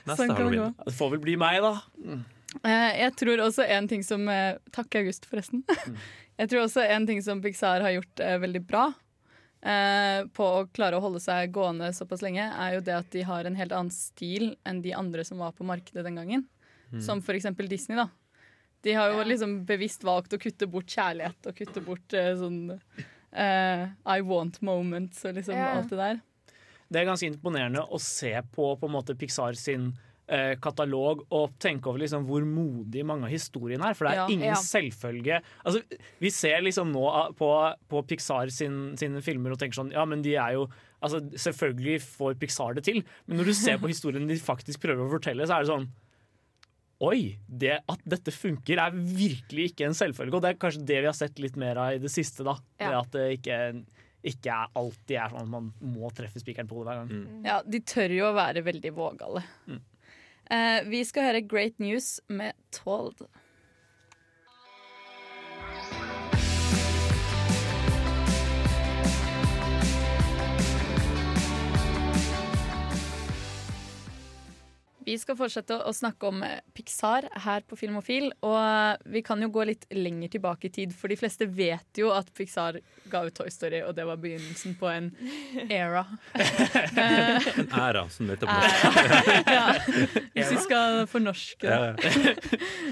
Neste Sånn kan det halloween. gå. Det får vel bli meg, da. Eh, Jeg tror også en ting som eh, Takk, August, forresten. Jeg tror også en ting som Pixar har gjort eh, veldig bra eh, på å klare å holde seg gående såpass lenge, er jo det at de har en helt annen stil enn de andre som var på markedet den gangen. Mm. Som for eksempel Disney, da. De har jo liksom bevisst valgt å kutte bort kjærlighet og kutte bort sånn eh, I want moments og liksom yeah. alt det der. Det er ganske imponerende å se på på en måte Pixar sin eh, katalog og tenke over liksom hvor modig mange av historiene er. For det er Ja. ingen Ja. selvfølge altså, Vi ser liksom nå ah, på, på Pixar sin, sine filmer og tenker sånn Ja, men de er jo altså, Selvfølgelig får Pixar det til, men når du ser på historien de faktisk prøver å fortelle, så er det sånn Oi! Det, at dette funker, er virkelig ikke en selvfølge. Og det er kanskje det vi har sett litt mer av i det siste. da Ja. Det At det ikke, ikke er alltid er sånn at man må treffe spikeren på hodet hver gang. Ja, de tør jo å være veldig vågale. Eh, vi skal høre Great News med Told. Vi skal fortsette å snakke om eh, Pixar her på Filmofil. Og eh, vi kan jo gå litt lenger tilbake i tid, for de fleste vet jo at Pixar ga ut Toy Story, og det var begynnelsen på en era. Eh, En æra, som det heter på norsk. ja. Hvis vi skal fornorske Ja, det.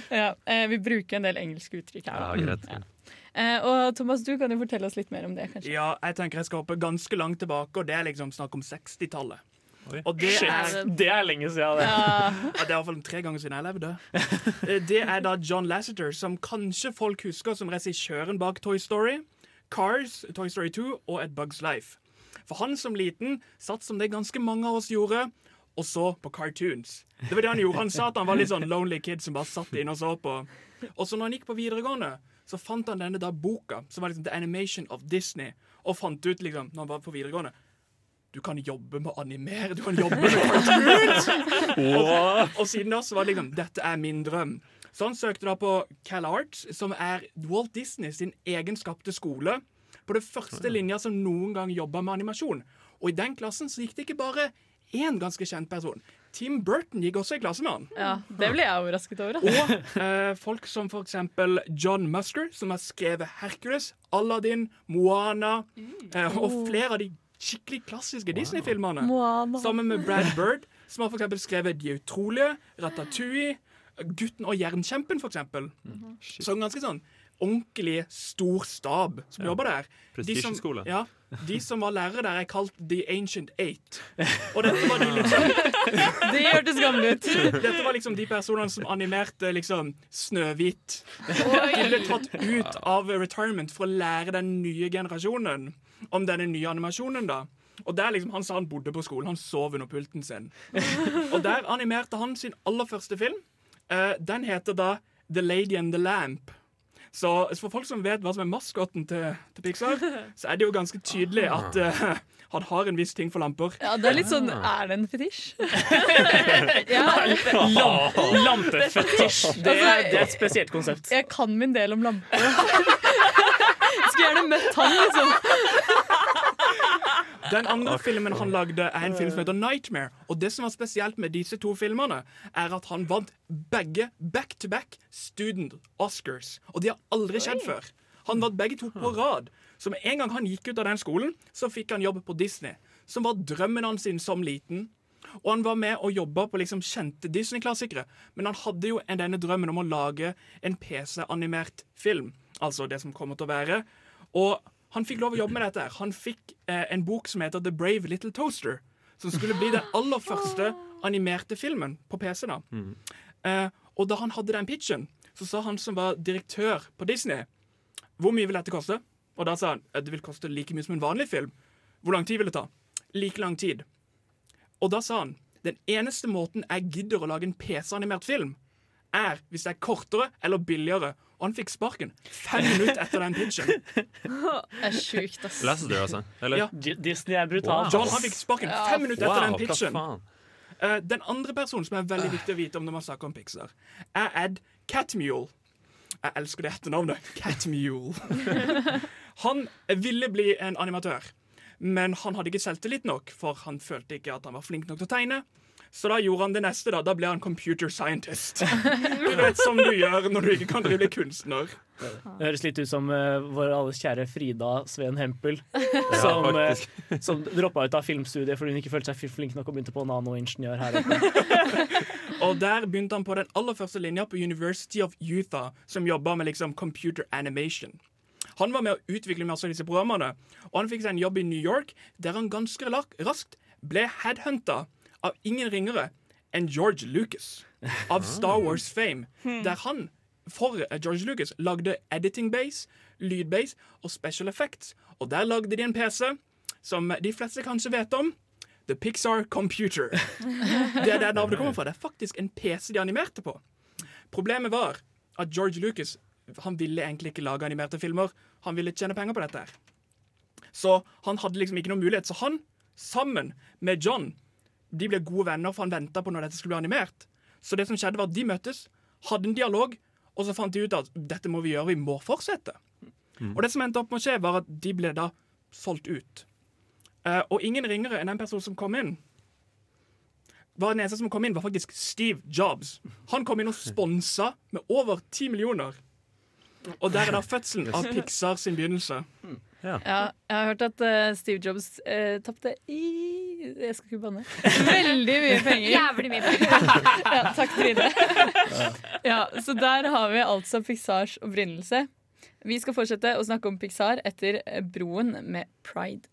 ja, eh, vi bruker en del engelske uttrykk her. Ja, greit. Uh, og Thomas, du kan jo fortelle oss litt mer om det, kanskje. Ja, jeg tenker jeg skal hoppe ganske langt tilbake, og det er liksom snakk om 60-tallet. Og det er, det er lenge siden, det. Ja, det er i hvert fall tre ganger siden jeg levde. Eh, Det er da John Lasseter, som kanskje folk husker som regissøren bak Toy Story, Cars, Toy Story 2 og Et Bugs Life. For han som liten satt som det ganske mange av oss gjorde, og så på cartoons. Det var det han gjorde. Han sa at han var litt sånn lonely kid som bare satt inne og så på. Og så når han gikk på videregående, så fant han denne da boka, som var liksom The Animation of Disney, og fant ut liksom, når han var på videregående du kan jobbe med å animere, du kan jobbe med cartoons! og, og siden da så var det liksom Dette er min drøm. Så han søkte da på CalArts, som er Walt Disney sin egenskapte skole. På det første linja som noen gang jobba med animasjon. Og i den klassen så gikk det ikke bare én ganske kjent person. Tim Burton gikk også i klasse med han. Ja, Det ble jeg overrasket over. Og eh, folk som for eksempel John Musker, som har skrevet Hercules, Aladdin, Moana eh, og flere av de skikkelig klassiske Disney-filmene. Sammen med Brad Bird, som har for eksempel skrevet De utrolige, Ratatouille, Gutten og jernkjempen, for eksempel. Så ganske sånn ordentlig stor stab som jobber der. De som, ja, de som var lærere der, er kalt The Ancient Eight. Og dette var de liksom Det hørtes gammelt ut. Dette var liksom de personene som animerte liksom Snøhvit. De ble tatt ut av retirement for å lære den nye generasjonen om denne nye animasjonen. da og der liksom, Han sa han bodde på skolen. Han sov under pulten sin. Og der animerte han sin aller første film. Uh, den heter da The Lady and the Lamp. Så for folk som vet hva som er maskotten til, til Pixar, så er det jo ganske tydelig at uh, han har en viss ting for lamper. Ja, det er litt sånn Er det en fetisj? ja. Lampefetisj. Det, er- det er et spesielt konsept. Jeg kan min del om lamper. Gjerne møtt han, liksom. Den andre filmen han lagde, er en film som heter Nightmare. Og det som var spesielt med disse to filmene, er at han vant begge back-to-back student Oscars. Og det har aldri skjedd før. Han vant begge to på rad. Så med en gang han gikk ut av den skolen, så fikk han jobb på Disney. Som var drømmen hans som liten. Og han var med og jobba på liksom kjente Disney-klassikere. Men han hadde jo en- denne drømmen om å lage en PC-animert film. Altså det som kommer til å være. Og han fikk lov å jobbe med dette. Han fikk eh, en bok som heter The Brave Little Toaster. Som skulle bli den aller første animerte filmen på PC. da. Eh, og da han hadde den pitchen, så sa han som var direktør på Disney Hvor mye vil dette koste? Og da sa han «Eh, det vil koste like mye som en vanlig film. Hvor lang tid vil det ta? Like lang tid. Og da sa han den eneste måten jeg gidder å lage en PC-animert film, er hvis det er kortere eller billigere. Og han fikk sparken fem minutter etter den pitchen. Det er sjukt, ass. Du altså? Eller? Ja. Disney er brutal. John han fikk sparken fem minutter etter den pitchen. Eh, den andre personen som er veldig viktig å vite om når man snakker om Pixar, er Ed Catmule. Jeg elsker det etternavnet. Catmule. han ville bli en animatør, men han hadde ikke selvtillit nok, for han følte ikke at han var flink nok til å tegne. Så da gjorde han det neste. Da Da ble han computer scientist. Du vet Som du gjør når du ikke kan drive kunstner. Det høres litt ut som uh, vår alles kjære Frida Sveen Hempel. Som, ja, uh, som droppa ut av filmstudiet fordi hun ikke følte seg flink nok og begynte på nanoingeniør her oppe. Og der begynte han på den aller første linja på University of Utah, som jobba med liksom computer animation. Han var med å utvikle masse av disse programmene, og han fikk seg en jobb i New York, der han ganske raskt ble headhunta av ingen ringere enn George Lucas av Star Wars fame, der han for eh, George Lucas lagde editing base, lydbase og special effects. Og der lagde de en PC som de fleste kanskje vet om. The Pixar Computer. Det er der navnet kommer fra. Det er faktisk en PC de animerte på. Problemet var at George Lucas han ville egentlig ikke lage animerte filmer. Han ville tjene penger på dette. her. Så han hadde liksom ikke noen mulighet. Så han, sammen med John, de ble gode venner, for han venta på når dette skulle bli animert. Så det som skjedde var at de møttes, hadde en dialog, og så fant de ut at dette må vi gjøre, vi må fortsette. Og det som endte opp med å skje, var at de ble da solgt ut. Uh, og ingen ringere enn den personen som kom inn, var den eneste som kom inn, var faktisk Steve Jobs. Han kom inn og sponsa med over ti millioner. Og der er da fødselen av Pixar sin begynnelse. Ja, jeg har hørt at uh, Steve Jobs uh, tapte i Jeg skal ikke banne. Veldig mye penger. Jævlig mye penger. ja, takk, Trine. ja, så der har vi altså Pixars opprinnelse. Vi skal fortsette å snakke om Pixar etter eh, Broen med Pride.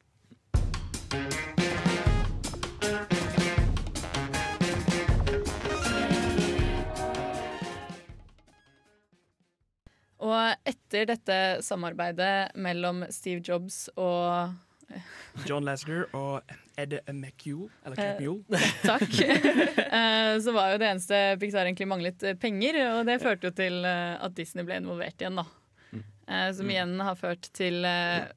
Og etter dette samarbeidet mellom Steve Jobs og John Lasker og Er det a McMule? Eller Cap Mule? Takk. Eh, så var jo det eneste Pixar egentlig manglet eh, penger, og det førte jo til eh, at Disney ble involvert igjen, da. Eh, Som igjen har ført til eh,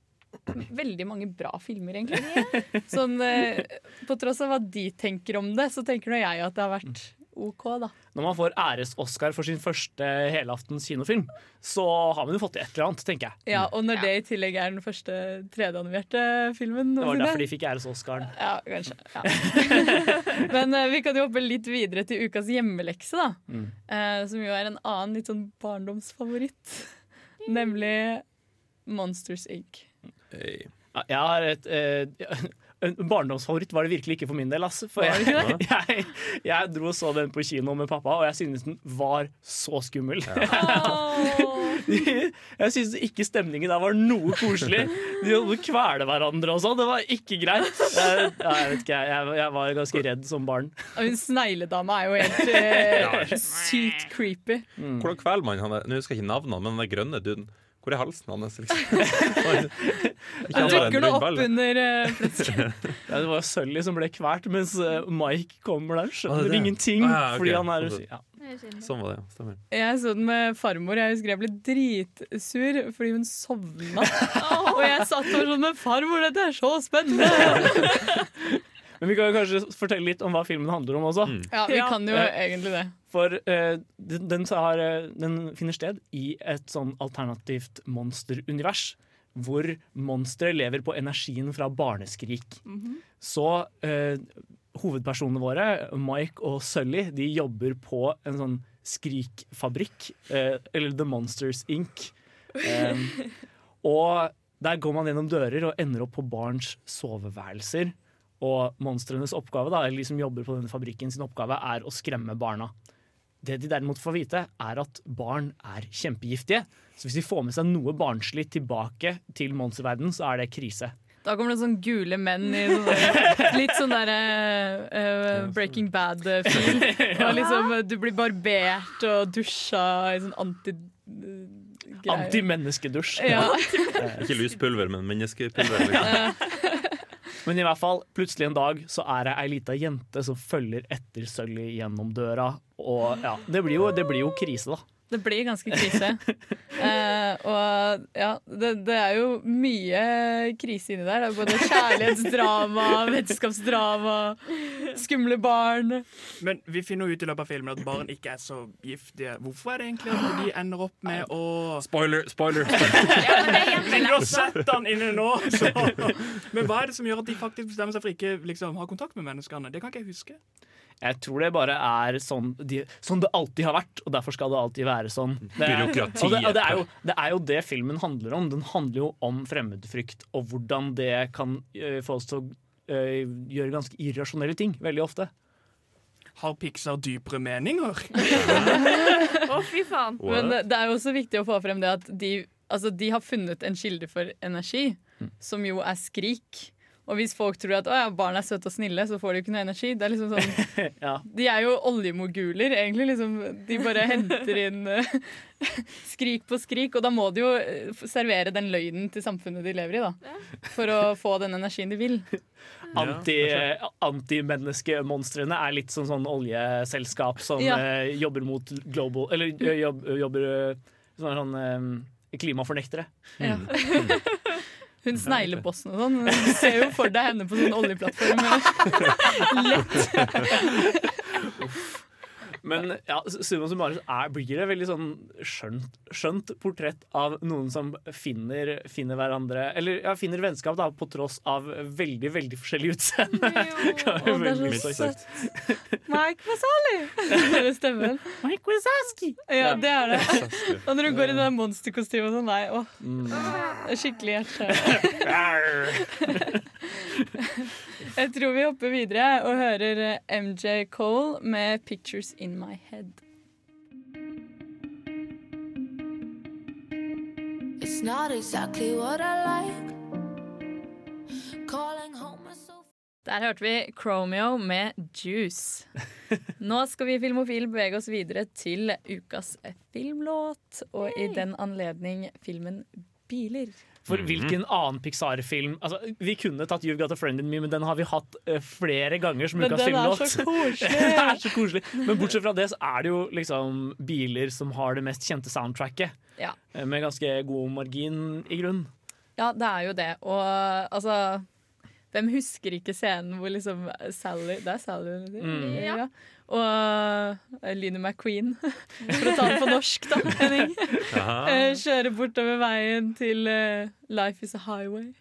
veldig mange bra filmer, egentlig. Sånn, eh, på tross av hva de tenker om det, så tenker nå jeg at det har vært OK, da. Når man får æres-Oscar for sin første helaftens kinofilm, så har man jo fått til et eller annet, tenker jeg. Ja, Og når det i tillegg er den første 3D-animerte filmen Det var derfor de fikk æres-Oscaren. Ja, kanskje. Ja. Men uh, vi kan jo hoppe litt videre til ukas hjemmelekse, da. Mm. Uh, som jo er en annen litt sånn barndomsfavoritt. Nemlig Monsters Inc. Hey. Jeg har et eh, En barndomsfavoritt var det virkelig ikke for min del. ass. For jeg, jeg, jeg dro og så den på kino med pappa, og jeg synes den var så skummel. jeg synes ikke stemningen der var noe koselig. De holdt på å kvele hverandre og sånn. Det var ikke greit. Jeg, jeg vet ikke, jeg, jeg var ganske redd som barn. Hun snegledama er jo helt uh, sykt creepy. Hvordan kveler man han der? Nå husker jeg ikke navnene, men den grønne duden. Hvor er halsen hans? Liksom? Han dukker nå opp ball. under flettsken. Ja, det var Sully som ble kvalt, mens eh, Mike kommer der. Skjønner det det? ingenting. Ah, ja, okay. Fordi han er ja. Sånn var det, ja. Stemmer. Jeg så den med farmor. Jeg husker jeg ble dritsur fordi hun sovna. Og jeg satt der sånn med farmor, dette er så spennende! Men vi kan jo kanskje fortelle litt om hva filmen handler om også. Ja, vi kan jo ja. egentlig det. For uh, den, den, tar, eh, den finner sted i et sånn alternativt monsterunivers. Hvor monstre lever på energien fra barneskrik. Så uh, hovedpersonene våre, Mike og Sully, de jobber på en sånn skrikfabrikk. Uh, eller The Monsters Inc. Um, og der går man gjennom dører og ender opp på barns soveværelser. Og monstrenes oppgave, da, eller de som jobber på denne fabrikken sin oppgave, er å skremme barna. Det de derimot får vite, er at barn er kjempegiftige. Så hvis de får med seg noe barnslig tilbake til monsterverdenen, så er det krise. Da kommer det sånn gule menn i sånn der, litt sånn der uh, Breaking Bad-film. Liksom, eh, du blir barbert og dusja i sånn anti... Antimenneskedusj. Ja. Ikke lyspulver, men menneskepulver. Liksom. Men i hvert fall, plutselig en dag så er det ei lita jente som følger etter Sully gjennom døra. Og ja, det blir jo, det blir jo krise, da. Det blir ganske krise. uh, og ja, det, det er jo mye krise inni der. Det er både kjærlighetsdrama, vennskapsdrama, skumle barn. Men vi finner jo ut i løpet av filmen at barn ikke er så giftige. Hvorfor er det egentlig at de ender opp med å Spoiler, spoiler. Men du har sett den inne nå! Så. Men hva er det som gjør at de faktisk bestemmer seg for ikke liksom, ha kontakt med menneskene? Det kan ikke jeg huske. Jeg tror det bare er sånn, de, sånn det alltid har vært, og derfor skal det alltid være sånn. Det er, Byråkratiet. og det, og det, er jo, det er jo det filmen handler om. Den handler jo om fremmedfrykt, og hvordan det kan uh, få oss til å uh, gjøre ganske irrasjonelle ting, veldig ofte. Har Pixar dypere meninger? Å, fy faen. Men det er jo også viktig å få frem det at de, altså, de har funnet en kilde for energi, som jo er skrik. Og hvis folk tror at ja, barn er søte og snille, så får de jo ikke noe energi. Det er liksom sånn, Ja. De er jo oljemoguler, egentlig. Liksom, de bare henter inn uh, skrik på skrik. Og da må de jo eh, servere den løgnen til samfunnet de lever i, da. For å få den energien de vil. Anti, Antimenneskemonstrene er litt som sånn oljeselskap som Ja. uh, jobber mot global Eller uh, jobb, jobber sånn, sånn klimafornektere. Ja. Hun sneglebossen og sånn. Du ser jo for deg henne på sånn oljeplattform. Lett. Men ja, summa summarum er, blir det veldig sånn skjønt, skjønt portrett av noen som finner, finner hverandre Eller ja, finner vennskap da, på tross av veldig veldig forskjellig utseende. Jo det er så søtt. Mike Vasali! Det stemmen. Mike Wasaski! Ja, det er det. Og når hun går i det monsterkostymen monsterkostymet og sånn, nei, åh. Skikkelig hjerte. Jeg tror vi hopper videre og hører eh, MJ Cole med 'Pictures In My Head'. It's not exactly what I like. Calling home so Der hørte vi Chromeo med 'Juice'. Nå skal vi Filmofil bevege oss videre til ukas filmlåt, og i den anledning filmen 'Biler'. For Mhm. hvilken annen Pixar-film altså, Vi kunne tatt You've Got a Friend in Me, men den har vi hatt uh, flere ganger som ukas filmlåt. den er så koselig. Men bortsett fra det så er det jo liksom biler som har det mest kjente soundtracket. Ja. eh, Med ganske god margin i grunn. Ja, det er jo det. Og altså Hvem husker ikke scenen hvor liksom Sally Det er Sally. Mm. Ja. Og Lynne McQueen, for å ta den på norsk, da, Henning. Jaha. Eh, kjører bortover veien til uh, Life is a Highway.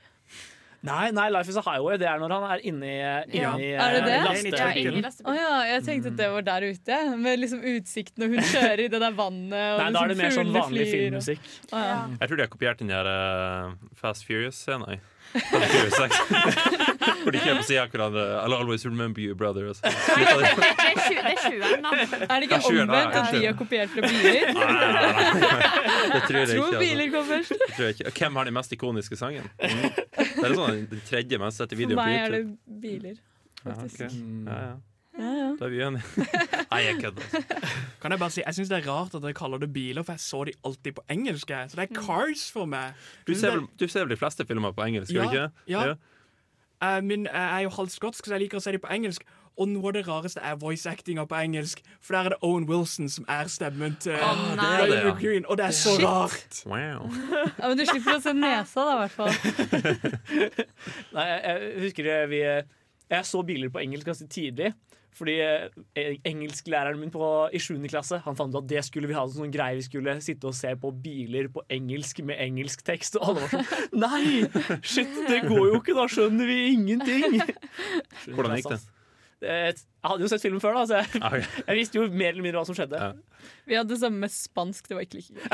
Nei, nei, Life is a Highway, det er når han er inni, Ja. inni Er det det? eh, lastebilen. Å ja, jeg tenkte at det var der ute. Med liksom utsikten, og hun kjører i det der vannet. Og Nei, da er det mer liksom sånn vanlig filmmusikk. og-. Ja. Jeg tror de har kopiert den der eh, Fast Furious-scenen. I Fast Furious 6. Hvor de kjøper seg hverandre. I'll always remember you, brother. Og så slutter de. Det er er sjueren, da. Er det ikke omvendt at de har kopiert fra biler? Nei, nei, nei. Det tror jeg Tror ikke. biler Altså. kom først. Det tror jeg ikke. Hvem har den mest ikoniske sangen? Mm. Det er sånn den tredje mest sette For videoen på meg er det biler, Ja, faktisk. ja, ja. Ja, ja. Da er vi enige. Nei, jeg kødder. Kan jeg bare si, jeg syns det er rart at dere kaller det biler, for jeg så de alltid på engelsk. Så det er Cars for meg. Du ser, vel, du ser vel de fleste filmer på engelsk, gjør du ikke? Ja. Uh, min, uh, jeg er jo halvt skotsk, så jeg liker å se de på engelsk. Og noe av det rareste er voice actinga på engelsk. For der er det Owen Wilson som er stemmen til oh, er ja. McQueen, Og det er så Shit. rart. Wow. Ja, men du slipper å se nesa, da, i hvert fall. Nei, jeg, jeg husker det, vi Jeg så biler på engelsk ganske tidlig. Fordi eh, engelsklæreren min på, i 7. klasse Han fant ut at det skulle vi ha en sånn greie vi skulle sitte og se på biler på engelsk med engelsk tekst. Og alle var sånn Nei! Shit, det går jo ikke! Da skjønner vi ingenting! Hvordan gikk det? Jeg hadde jo sett filmen før, da, så jeg, jeg visste jo mer eller mindre hva som skjedde. Vi hadde det samme med spansk, det var ikke like gøy.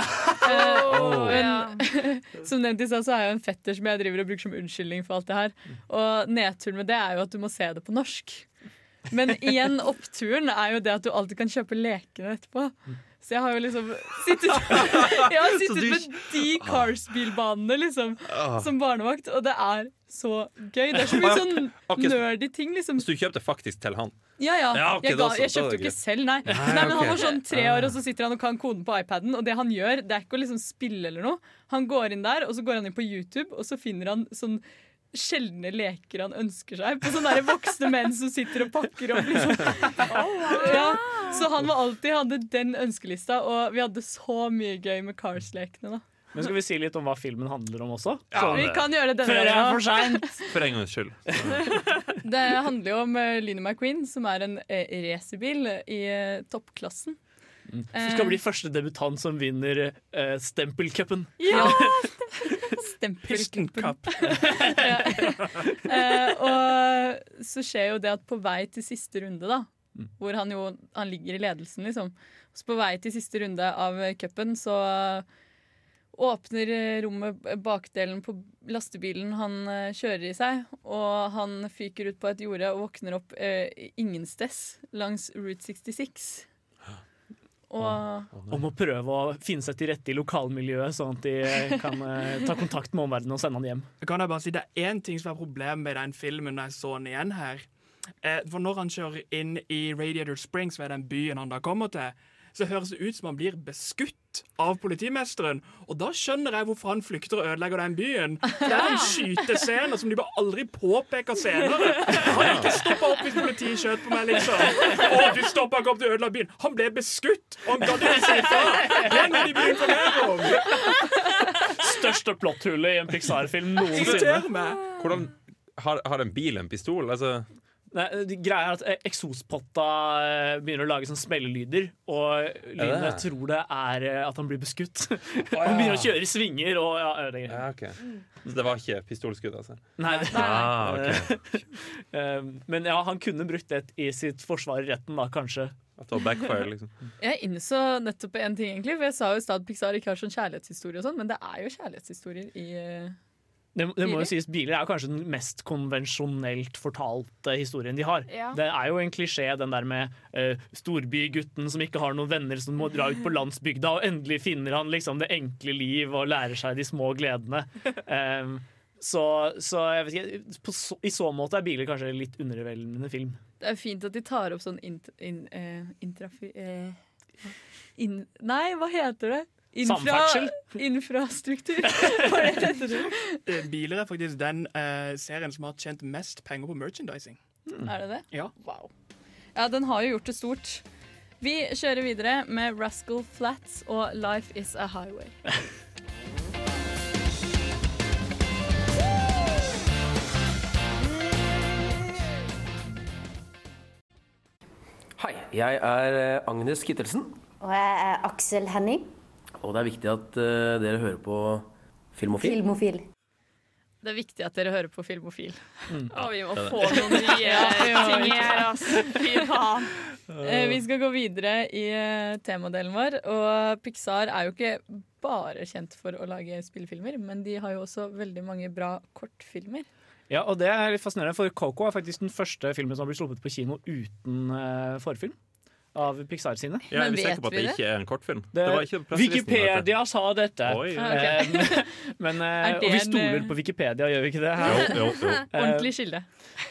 Eh, men som nevnt i stad, så er jeg jo en fetter som jeg driver og bruker som unnskyldning for alt det her. Og nedturen med det er jo at du må se det på norsk. Men igjen, oppturen er jo det at du alltid kan kjøpe lekene etterpå. Så jeg har jo liksom sittet, jeg har sittet med de Cars-bilbanene liksom, Ah. som barnevakt, og det er så gøy. Det er så mye Ah, sånn nerdy ting, liksom. Så du kjøpte faktisk til han? Ja, ja. Jeg, ga, jeg kjøpte jo ikke selv, nei. Nei, men Han var sånn tre Ah. år, og så sitter han og kan koden på iPaden. Og det han gjør, det er ikke å liksom spille eller noe. Han går inn der, og så går han inn på YouTube, og så finner han sånn sjeldne leker han ønsker seg. På sånne voksne menn som sitter og pakker opp. Liksom. Ja, så han var alltid hadde den ønskelista, og vi hadde så mye gøy med Cars-lekene. da Men skal vi si litt om hva filmen handler om også? Ja, vi kan gjøre det denne Før er gangen. for seint! For en gangs skyld. Det handler jo om eh, Line McQueen, som er en eh, racerbil i eh, toppklassen. Hun skal bli første debutant som vinner uh, Stempelcupen. Ja! Stempelcup. Cup. ja. uh, og så skjer jo det at på vei til siste runde, da, hvor han jo han ligger i ledelsen, liksom. Så på vei til siste runde av cupen, så åpner eh, rommet bakdelen på lastebilen han eh, kjører i seg, og han fyker ut på et jorde og våkner opp uh, ingensteds langs Route 66. Og Om å prøve å finne seg til rette i lokalmiljøet, sånn at de kan eh, ta kontakt med omverdenen og sende han hjem. Kan jeg bare si, Det er én ting som er problemet med den filmen når jeg så den igjen her. Eh, for Når han kjører inn i Radiator Springs, som er den byen han da kommer til, så høres det ut som han blir beskutt av politimesteren. Og da skjønner jeg hvorfor han flykter og ødelegger den byen. Det er en skytescene som de bare aldri påpeker senere. Han har ikke stoppa opp hvis politiet skjøt på meg, liksom. Å, du stoppa ikke opp, du ødela byen. Han ble beskutt, og han gadd ikke si ifra. Det må de bli informert om. Største plotthullet i en Pixar-film noensinne. Hvordan har, har en bil en pistol? Altså, Nei, greia er at eh, Eksospotta eh, begynner å lage sånn smellelyder, og Line tror det er eh, at han blir beskutt. Han begynner å kjøre i svinger og ja, ødelegger. ja, ok. Så det var ikke pistolskudd, altså? Nei, det, Ah, ok. Eh, Men ja, han kunne brukt det i sitt forsvar i retten, da, kanskje. At det var backfire, liksom. Jeg innså nettopp en ting, egentlig. For jeg sa jo i stad at Pixar ikke har sånn kjærlighetshistorie og sånn, men det er jo kjærlighetshistorier i eh, Det, det må jo sies, Biler er kanskje den mest konvensjonelt fortalte historien de har. Ja. Det er jo en klisjé, den der med uh, storbygutten som ikke har noen venner, som må dra ut på landsbygda, og endelig finner han liksom det enkle liv og lærer seg de små gledene. Um, så, så jeg vet ikke, på så, i så måte er Biler kanskje litt underveldende film. Det er fint at de tar opp sånn int, in, uh, intrafi... Uh, in, nei, hva heter det? Infra, Samferdsel. infrastruktur. Hva er heter det? Eh, Biler er faktisk den uh, serien som har tjent mest penger på merchandising. Er det det? Ja. Wow. Ja, den har jo gjort det stort. Vi kjører videre med Rascal Flats og Life Is A Highway. Hei, jeg er eh, Agnes Kittelsen, Og jeg er Aksel Henning. Og det er viktig at uh, dere hører på Filmofil. Filmofil. Det er viktig at dere hører på Filmofil. Å, vi må det det. få noen nye ting her, altså. Fy faen. Eh, Vi skal gå videre i eh, temadelen vår. Og Pixar er jo ikke bare kjent for å lage spillefilmer, men de har jo også veldig mange bra kortfilmer. Ja, og det er litt fascinerende, for Coco er faktisk den første filmen som har blitt sluppet på kino uten forfilm. Av Pixar sine. Jeg er sikker på at det ikke er en kortfilm. Det, Det var ikke Wikipedia sa dette. Oi. Eh, men, eh, Er og vi stoler eh, på Wikipedia, gjør vi ikke det? her? Jo, jo, jo. Eh, Ordentlig kilde.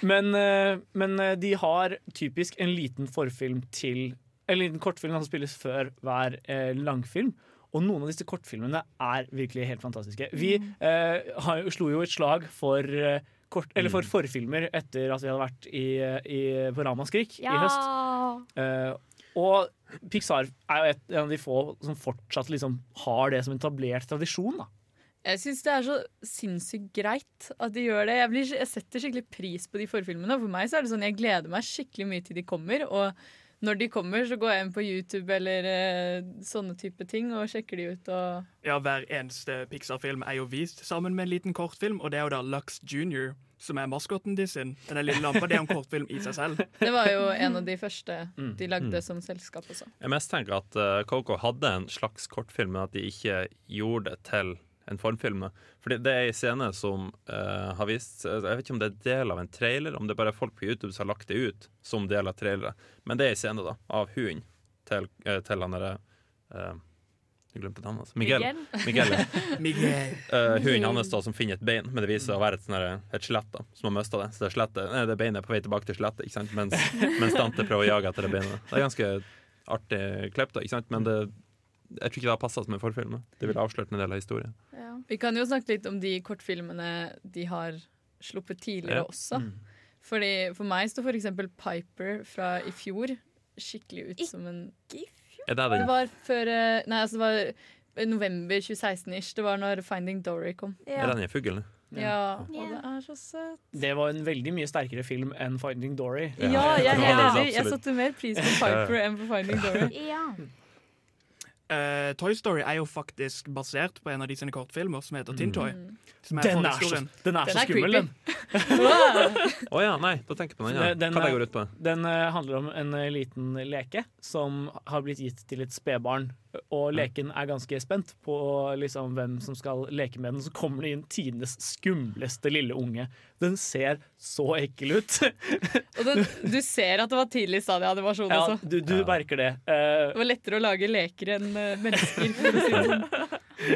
Men, eh, men eh, de har typisk en liten forfilm til En liten kortfilm som spilles før hver eh, langfilm. Og noen av disse kortfilmene er virkelig helt fantastiske. Vi eh, har, slo jo et slag for, eh, kort, eller for forfilmer etter at vi hadde vært i, i, på Ramaskrik i høst. Eh, og Pixar er jo et, en av de få som fortsatt liksom har det som etablert tradisjon. da Jeg syns det er så sinnssykt greit at de gjør det. Jeg, blir, jeg setter skikkelig pris på de forfilmene. For meg så er det sånn, Jeg gleder meg skikkelig mye til de kommer. Og når de kommer, så går jeg inn på YouTube eller eh, sånne type ting og sjekker de ut. og... Ja, Hver eneste Pixar-film er jo vist sammen med en liten kortfilm, og det er jo da Lux Junior som er maskotten de sin. Den lille lampa, det er en kortfilm i seg selv. Det var jo en av de første Mm. de lagde Mm. som selskap også. Jeg mest tenker at uh, Coco hadde en slags kortfilm, men at de ikke gjorde det til en formfilm. Fordi det er en scene som uh, har vist Jeg vet ikke om det er del av en trailer, om det bare er folk på YouTube som har lagt det ut som del av trailere. Men det er en scene da, av hunden til, uh, til han derre uh, Jeg glemte navnet hans. Miguel. Miguel? Miguel, uh, Miguel. Eh, hunden hans da, som finner et bein, men det viser seg å være et, sånne, et skjelett da, som har mista det. Så det, skjelettet- nei, det beinet er på vei tilbake til skjelettet, ikke sant? mens, mens Dante prøver å jage etter det beinet. Det er ganske artig klipp, da, ikke sant? men det, jeg tror ikke det har passa som en forfilm. Det ville avslørt en del av historien. Vi kan jo snakke litt om de kortfilmene de har sluppet tidligere Ja. også. Mm. Fordi For meg står f.eks. Piper fra i fjor skikkelig ut som en Ikke i fjor? Det var før eh, Nei, altså det var november 2016-ish. Det var når Finding Dory kom. Er den i fuglen? Ja, og det er så søtt. Det var en veldig mye sterkere film enn Finding Dory. Ja, Ja, jeg, jeg, jeg. Jeg satte mer pris på Piper enn på Finding Dory. Ja. Eh, Toy Story er jo faktisk basert på en av de sine kortfilmer som heter Tin Toy. Mm. Som Den er så- den er så Den skummel, den. Å ja, nei, da tenker jeg på den. Ja. Den, Hva det er- går ut på? den eh, handler om en eh, liten leke som har blitt gitt til et spedbarn. Og leken er ganske spent på liksom, hvem som skal leke med den. Så kommer det inn tidenes skumleste lille unge. Den ser så ekkel ut. Og den, du ser at det var tidlig stadie animasjon ja, også. du, du merker det. Uh, Det var lettere å lage leker enn eh, mennesker. Du sånn.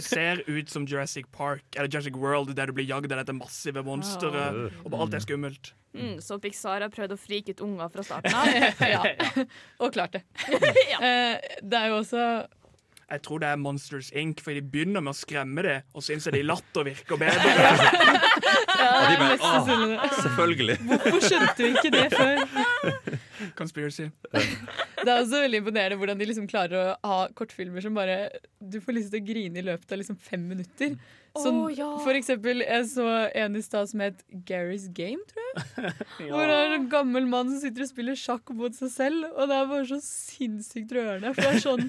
Ser ut som Jurassic Park eller Jurassic World, der du blir jagd av dette massive monsteret, og alt er skummelt. Mm, så Pixar har prøvd å frike ut unger fra starten av? ja. Og klart det. ja. Det er jo også Jeg tror det er Monsters Inc., for de begynner med å skremme det, og så innser de latter virker bedre. Ja, Og de bare, mest «Åh, selvfølgelig. Hvorfor skjønte vi ikke det før? Conspiracy. Det er også veldig imponerende hvordan de liksom klarer å ha kortfilmer som bare Du får lyst til å grine i løpet av liksom fem minutter. Sånn, Å, ja. For eksempel, jeg så en i stad som het Gary's Game, tror jeg. Ja. Hvor det er en gammel mann som sitter og spiller sjakk mot seg selv. Og det er bare så sinnssykt rørende. For det er sånn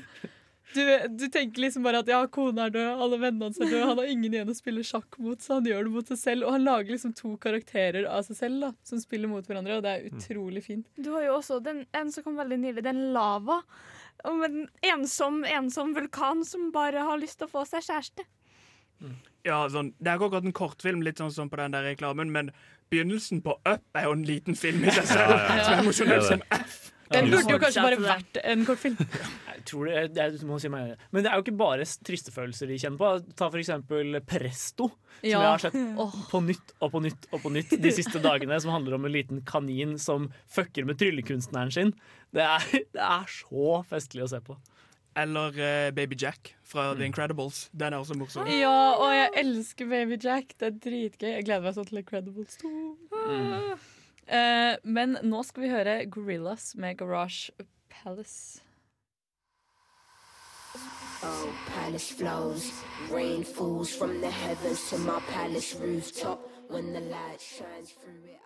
du, du tenker liksom bare at ja, kona er død, alle vennene hans er døde, han har ingen igjen å spille sjakk mot, så han gjør det mot seg selv. Og han lager liksom to karakterer av seg selv da, som spiller mot hverandre, og det er utrolig fint. Du har jo også den, en som kom veldig nylig, den lava. Om en ensom, ensom vulkan som bare har lyst til å få seg kjæreste. Ja, sånn, Det er ikke akkurat en kortfilm, litt sånn som på den der reklamen, men begynnelsen på Up er jo en liten film i seg selv, Ja, ja, ja. som er emosjonell som F. Den burde jo kanskje bare vært en kortfilm. Jeg tror det, det må si meg. Men det er jo ikke bare triste følelser de kjenner på. Ta for eksempel Presto, som Ja. jeg har sett på nytt og på nytt og på nytt de siste dagene. Som handler om en liten kanin som fucker med tryllekunstneren sin. Det er, det er så festlig å se på. Eller uh, Baby Jack fra The Incredibles. Den er også morsom. Ja, og jeg elsker Baby Jack. Det er dritgøy. Jeg gleder meg sånn til Incredibles 2. Eh, men nå skal vi høre Gorillas med Garage Palace. Oh, palace flows, rain falls from the heavens to my palace rooftop. When the light shines through it.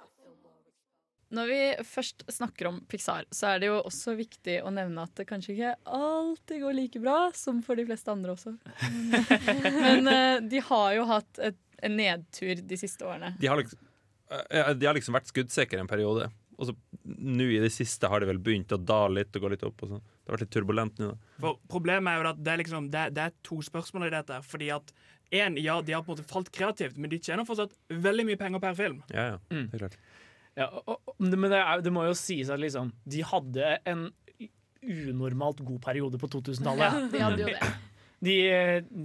Når vi først snakker om Pixar, så er det jo også viktig å nevne at det kanskje ikke alltid går like bra som for de fleste andre også. Men eh, de har jo hatt et, en nedtur de siste årene. De har liksom, de har liksom vært skuddsikre en periode. Og så nå i det siste har de vel begynt å dale litt og gå litt opp. Og sånn. Det har vært litt turbulent nå. For Problemet er jo at det er, liksom, det, er- det er to spørsmål i dette. Fordi at en, ja, De har på en måte falt kreativt, men de tjener fortsatt veldig mye penger per film. Ja, ja. Det er klart. Ja, og, og, men det, er, det må jo sies at liksom, de hadde en unormalt god periode på 2000-tallet. Ja, de hadde jo det. De,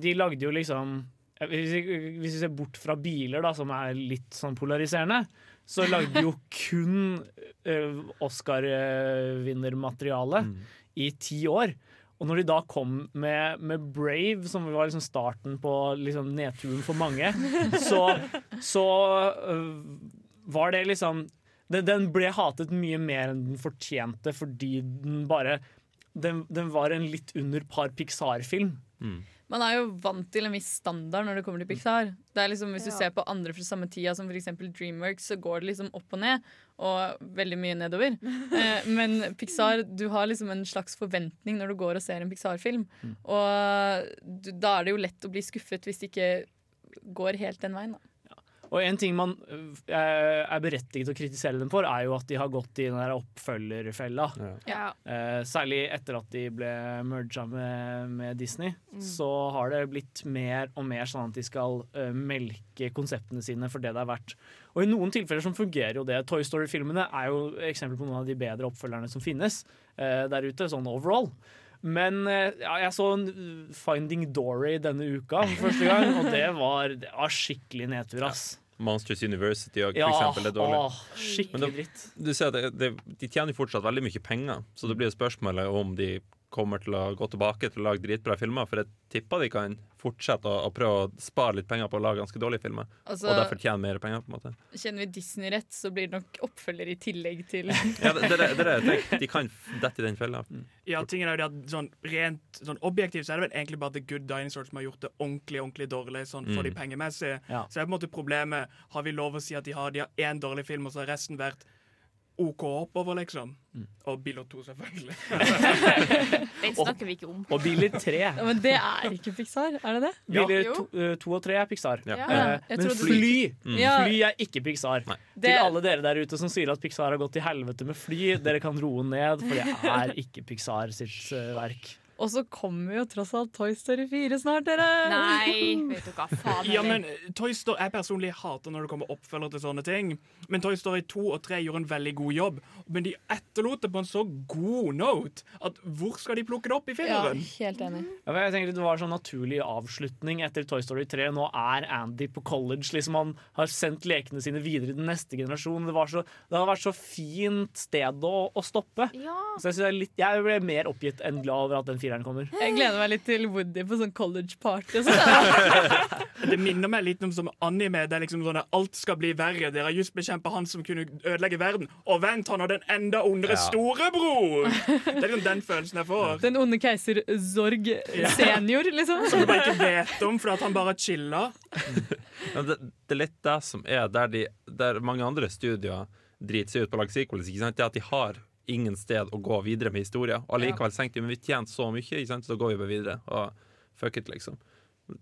de lagde jo liksom hvis vi, ser bort fra biler, da, som er litt sånn polariserende, så lagde de jo kun uh, Oscar-vinnermateriale i ti år. Og når de da kom med, med Brave, som var liksom starten på liksom nedturen for mange, så, så øh, var det liksom den, den ble hatet mye mer enn den fortjente fordi den bare Den, den var en litt under par Pixar-film. Man er jo vant til en viss standard når det kommer til Pixar. Det er liksom, hvis du Ja. ser på andre fra samme tida, som f.eks. Dreamworks, så går det liksom opp og ned, og veldig mye nedover. Eh, men Pixar, du har liksom en slags forventning når du går og ser en Pixar-film. Og du, da er det jo lett å bli skuffet hvis det ikke går helt den veien. Da. Og en ting man øh, er berettiget til å kritisere dem for, er jo at de har gått i den der oppfølgerfella. Ja. Eh, særlig etter at de ble merga med, med Disney, Mm. så har det blitt mer og mer sånn at de skal eh, melke konseptene sine for det det er verdt. Og i noen tilfeller som fungerer jo det. Toy Story-filmene er jo eksempel på noen av de bedre oppfølgerne som finnes eh, der ute, sånn overall. Men eh, ja, jeg så Finding Dory denne uka for første gang, og det var, det var skikkelig nedtur, ass. Monsters University og, Ja, eksempel, er dårlig. åh, skikkelig dritt. Du ser at det, det, de tjener fortsatt veldig mye penger, så det blir spørsmålet om de kommer til å gå tilbake til å lage dritbra filmer. For jeg tipper de kan fortsette å, å prøve å spare litt penger på å lage ganske dårlige filmer. Altså- og derfor tjene mer penger. på en måte Kjenner vi Disney rett, så blir det nok oppfølger i tillegg til ja, det, det, det, det, det. De kan dette i den fella. Ja, tingen er jo det at sånn Rent sånn objektivt så er det vel egentlig bare The Good Dinosaur som har gjort det ordentlig ordentlig dårlig sånn for Mm. de pengemessige. Ja. Så er på en måte problemet Har vi lov å si at de har De har én dårlig film, og så har resten vært OK oppover, liksom? Mm. Og Bill og 2, selvfølgelig. Den snakker vi ikke om. Og Biler 3. Ja, Men det er ikke Pixar, er det det? Biler Jo. to, eh, to og tre er Pixar. Ja. Eh, Ja, men fly Mm. Fly er ikke Pixar. Det- Til alle dere der ute som sier at Pixar har gått til helvete med fly, dere kan roe ned, for det er ikke Pixar sitt eh, verk. Og så kommer jo tross alt Toy Story 4 snart, dere! Nei, vet du hva. Faen Ja, men eh, Toy Story, Jeg personlig hater når det kommer oppfølger til sånne ting. Men Toy Story 2 og 3 gjorde en veldig god jobb. Men de etterlot det på en så god note at hvor skal de plukke det opp i Ja, helt enig. Ja, jeg tenker Det var en sånn naturlig avslutning etter Toy Story 3. Nå er Andy på college. liksom Han har sendt lekene sine videre til neste generasjon. Det, var så, det har vært så fint sted å, å stoppe. Så jeg, er litt, jeg ble mer oppgitt enn glad over at den fireren kommer. Jeg gleder meg litt til Woody på sånn college party. Sånn. Det minner meg litt om som anime. Det er liksom sånn at Alt skal bli verre. Dere har just bekjempet han som kunne ødelegge verden. Og vent, han har den enda ondere Ja. storebror! Det er liksom den følelsen jeg får. Den onde keiser Zorg senior, liksom. Som du bare ikke vet om fordi han bare chiller. Ja, det, det er litt det som er der, de, der mange andre studier driter seg ut på å lage sequels. Ikke sant? Det er at de har ingen sted å gå videre med historien. Og allikevel tenkte de men vi tjente så mye, ikke sant? så da går vi bare videre. Og fuck it, liksom.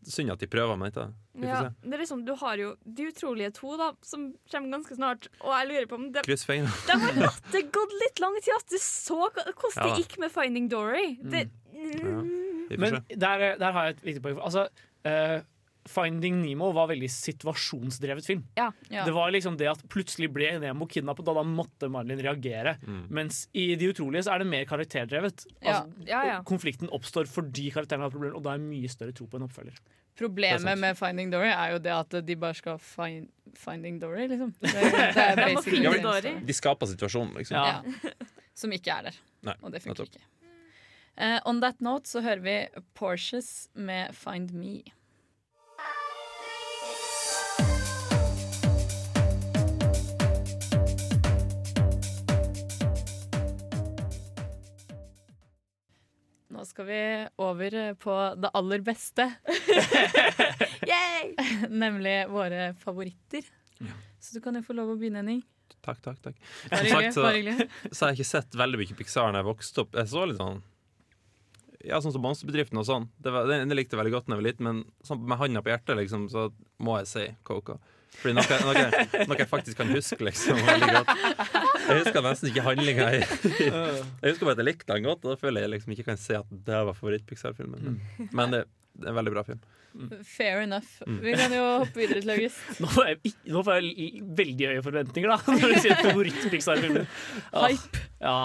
Synd at de prøver, med dette. Vi får Ja, se. det er liksom, du har jo De utrolige to, da, som kommer ganske snart. Og jeg lurer på om det, de har latt det gått litt lang tid. At du så hvordan Ja det gikk med Finding Dory. Det, Men der, der har jeg et viktig poeng. Altså, eh, Finding Nemo var veldig situasjonsdrevet film. Ja. Ja. Det var liksom det at plutselig ble Nemo kidnappet, og da måtte Marlin reagere. Mm. Mens i De utrolige så er det mer karakterdrevet. Ja. Altså, Ja, ja. Konflikten oppstår fordi karakterene har problemer, og da er mye større tro på en oppfølger. Er Problemet med Finding Dory er jo det at de bare skal find, Finding Dory, liksom. Det, det er basically Ja, det. de skaper situasjonen, liksom. Ja. Som ikke er der. Nei, Og det funker ikke. Uh, on that note så hører vi Porsches med Find Me. Nå skal vi over på det aller beste. Nemlig våre favoritter. Så du kan jo få lov å begynne, Henning. Takk, takk, takk. Bare hyggelig, så, så har jeg ikke sett veldig mye Pixar da jeg vokste opp. Jeg så litt sånn Ja, sånn som Monsterbedriften og sånn. Det, var, det, det likte jeg veldig godt da jeg var liten, men sånn med handa på hjertet, liksom, så må jeg si Coco. Fordi noe, noe, noe jeg faktisk kan huske, liksom. Godt. Jeg husker nesten ikke handlinga Jeg, Jeg husker bare at jeg likte den godt, og da føler jeg liksom ikke kan se at det var favoritt-Pixar-filmen. Men, men det, det er en veldig bra film. Fair enough. Mm. Vi kan jo hoppe videre til August. Nå får jeg, nå får jeg veldig høye forventninger, da, når du sier favoritt-Pixar-filmen. Hype. Ja.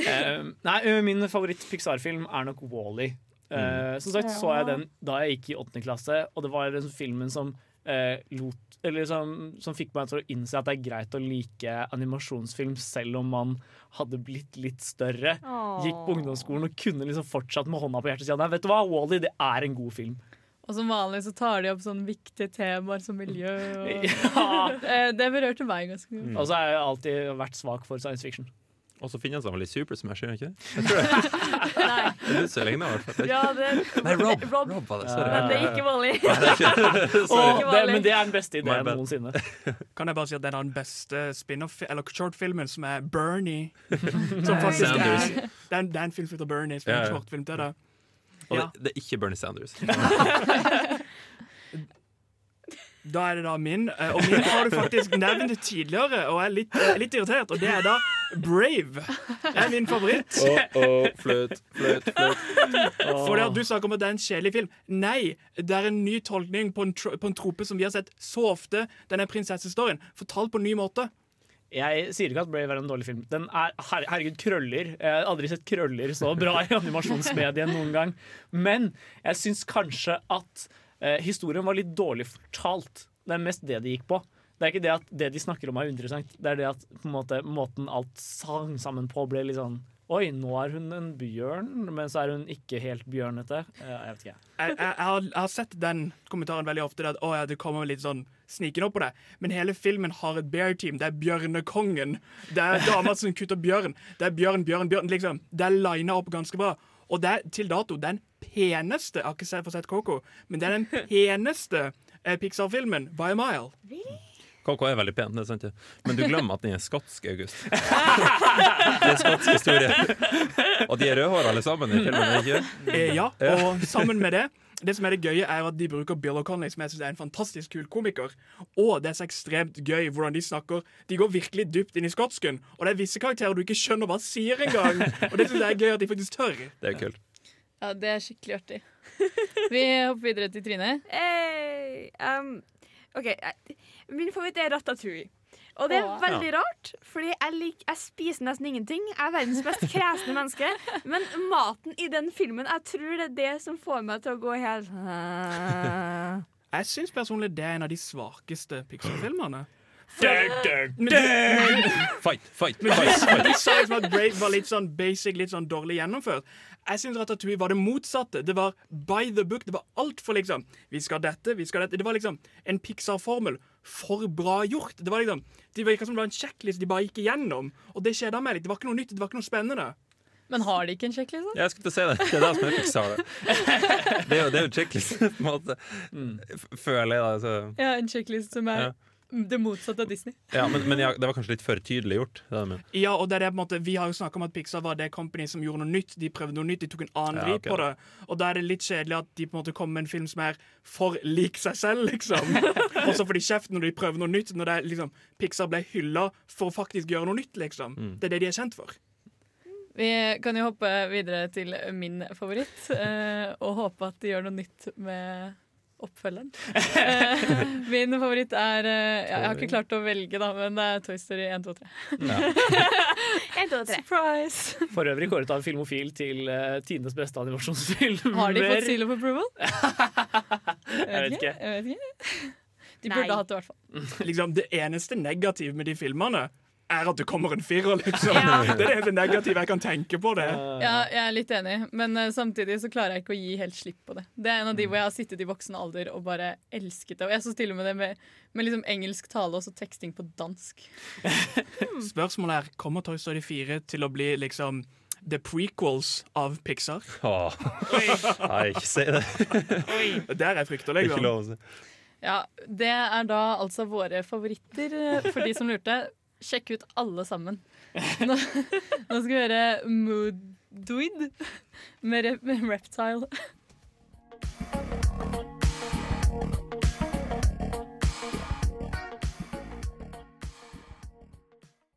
Eh, nei, min favoritt-Pixar-film er nok Wall-E. Eh, som sagt så jeg den da jeg gikk i åttende klasse, og det var den filmen som uh, lot eller som, som fikk meg til å innse at det er greit å like animasjonsfilm selv om man hadde blitt litt større. Åh. Gikk på ungdomsskolen og kunne liksom fortsatt med hånda på hjertet si nei, vet du hva, Wall-E det er en god film. Og som vanlig så tar de opp sånne viktige temaer som miljø. Og... Ja. Eh, det berørte meg ganske mye. Og så har jeg alltid vært svak for science fiction. Og så finner han vel i Super Smash, gjør han ikke det? Jeg tror. Nei. Det er lenge. Ja, det Nei, Rob. Rob. Rob var det, sorry. Men det er ikke. Nei, det det, men det er den beste ideen noensinne. Kan jeg bare si at det er den beste spin-off Eller shortfilmen som er Bernie. Som faktisk er, det, er en, det er en film som heter Bernie, som er en ja. shortfilm til det. Og Ja. det, det er ikke Bernie Sanders. Da er det da min, eh, og min har du faktisk nevnt tidligere, og jeg er litt, litt irritert, og det er da Brave. Det er min favoritt. Oh, fløt, fløt, fløt. For det at du snakker om at det er en kjedelig film. Nei, det er en ny tolkning på en, tro på en trope som vi har sett så ofte. Denne prinsessehistorien. Fortalt på en ny måte. Jeg sier ikke at Brave er en dårlig film. Den er, her, herregud, krøller. Jeg har aldri sett krøller så bra i animasjonsmedien noen gang. Men jeg syns kanskje at eh, historien var litt dårlig fortalt. Det er mest det de gikk på. Det er ikke det at det de snakker om er uinteressant. Det er det at måte, måten alt sang sammen på ble litt sånn Oi, nå er hun en bjørn, men så er hun ikke helt bjørnete. Eh, Jeg vet ikke. Jeg, jeg, jeg, har, jeg har sett den kommentaren veldig ofte. At, å, ja, det kommer litt sånn snikende opp på det. Men hele filmen har et bear team. Det er Bjørnekongen. Det er dama som kutter bjørn. Det er bjørn, bjørn, bjørn. Liksom. Det er lina opp ganske bra. Og det er til dato den peneste Jeg har ikke fått sett Coco, men det er den peneste eh, Pixar-filmen by a mile. KK er veldig pen, det er sant det. Men du glemmer at den er skotsk, August. Det er skotsk historie. Og de er rødhåra alle sammen i filmen, er de ikke? Eh, ja, og sammen med det det som er det gøye er at De bruker Bill O'Connolly, som jeg synes er en fantastisk kul komiker. Og det er så ekstremt gøy hvordan de snakker. De går virkelig dypt inn i skotsken. Og det er visse karakterer du ikke skjønner hva sier engang. Og det synes jeg er gøy at de faktisk tør. Det er kult. Ja, det er skikkelig artig. Vi hopper videre til Trine. Hey, um, OK. Min favoritt er ratatouille. Og det er veldig rart, fordi jeg, lik, jeg spiser nesten ingenting. Jeg er verdens mest kresne menneske. Men maten i den filmen, jeg tror det er det som får meg til å gå helt Jeg syns personlig det er en av de svakeste Pixar-filmene. Fight, fight, fight, fight. du sa liksom at Brave var litt sånn basic, litt sånn dårlig gjennomført. Jeg syns Ratatouille var det motsatte. Det var by the book. Det var altfor liksom Vi skal dette, vi skal dette. Det var liksom en Pixar-formel. For bra gjort. Det var liksom det virka som det var en sjekkliste de bare gikk igjennom. Og det skjedde meg litt. Det var ikke noe nytt, det var ikke noe spennende. Men har de ikke en sjekkliste? Jeg skulle til å si det. Det er det som er Pixar. Det, det er jo, det er jo checklist, på en måte. F- Føler jeg, da. Så. Ja, en sjekkliste som er Ja. det motsatte av Disney. Ja, men, men ja, det var kanskje litt for tydelig gjort. Det det jeg mener. Ja, og det er det på en måte Vi har jo snakka om at Pixar var det company som gjorde noe nytt. De prøvde noe nytt, de tok en annen Ja, vri ok, på det. Og da er det litt kjedelig at de på en måte kommer med en film som er for lik seg selv, liksom. og så får de kjeft når de prøver noe nytt. Når det er liksom Pixar ble hylla for å faktisk gjøre noe nytt, liksom. Mm. Det er det de er kjent for. Vi kan jo hoppe videre til min favoritt, eh, og håpe at de gjør noe nytt med oppfølgeren. Min favoritt er eh, ja, Jeg har ikke klart å velge, da, men det er Toy Story 1, 2, 3. 1, 2, 3. Surprise! For øvrig kåret av Filmofil til uh, tidenes beste animasjonsfilm. Har de fått seal of approval? Jeg vet ikke. Jeg vet ikke. De Nei. burde hatt det, i hvert fall. liksom Det eneste negative med de filmene er at det kommer en firer, liksom. Ja. Det er det eneste negative jeg kan tenke på det. Ja, jeg er litt enig, men uh, samtidig så klarer jeg ikke å gi helt slipp på det. Det er en av de hvor jeg har sittet i voksen alder og bare elsket det. Og jeg så til og med det med, med liksom engelsk tale og så teksting på dansk. Spørsmålet er kommer Toy Story 4 til å bli liksom the prequels av Pixar. Åh. Nei, ikke si det. Det er jeg frykter, er liksom. ikke lov å si. Ja, Det er da altså våre favoritter, eh, for de som lurte. Sjekk ut alle sammen. Nå, nå skal vi høre Moodoid med, med Reptile.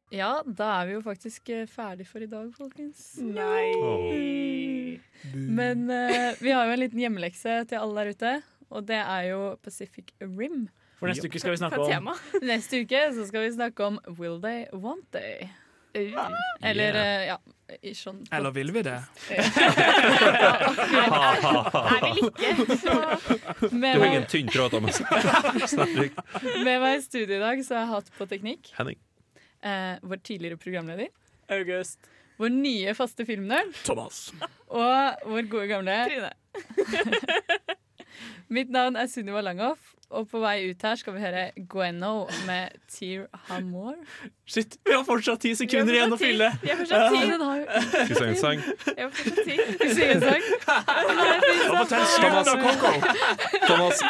Ja, da er vi jo faktisk eh, ferdig for i dag, folkens. Nei. Men uh, vi har jo en liten hjemmelekse til alle der ute, og det er jo Pacific Rim. For neste uke skal vi snakke om Neste uke så skal vi snakke om Will They, Want They. Eller yeah. ja i sånn Eller vil vi det? Jeg vil ikke. Du henger har ingen tynn tråd, Thomas. Med meg i studio i dag så har jeg hatt på teknikk Henning. eh, vår tidligere programleder. August. Vår nye faste filmnerd. Thomas. Og vår gode gamle Mitt navn er Sunniva Langhoff, og på vei ut her skal vi høre Gueno med Tear Hamor. Shit, vi har fortsatt ti sekunder igjen å fylle. Vi har fortsatt ti. Skal vi synge en sang? Jeg har fortsatt ti. Skal vi synge en sang? Thomas.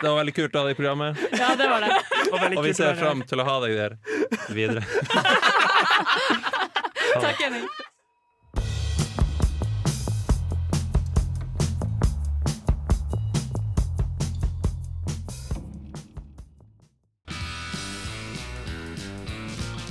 det var veldig kult å ha deg i programmet. Ja, det var det. Og vi ser fram til å ha deg der videre. Takk, Henning.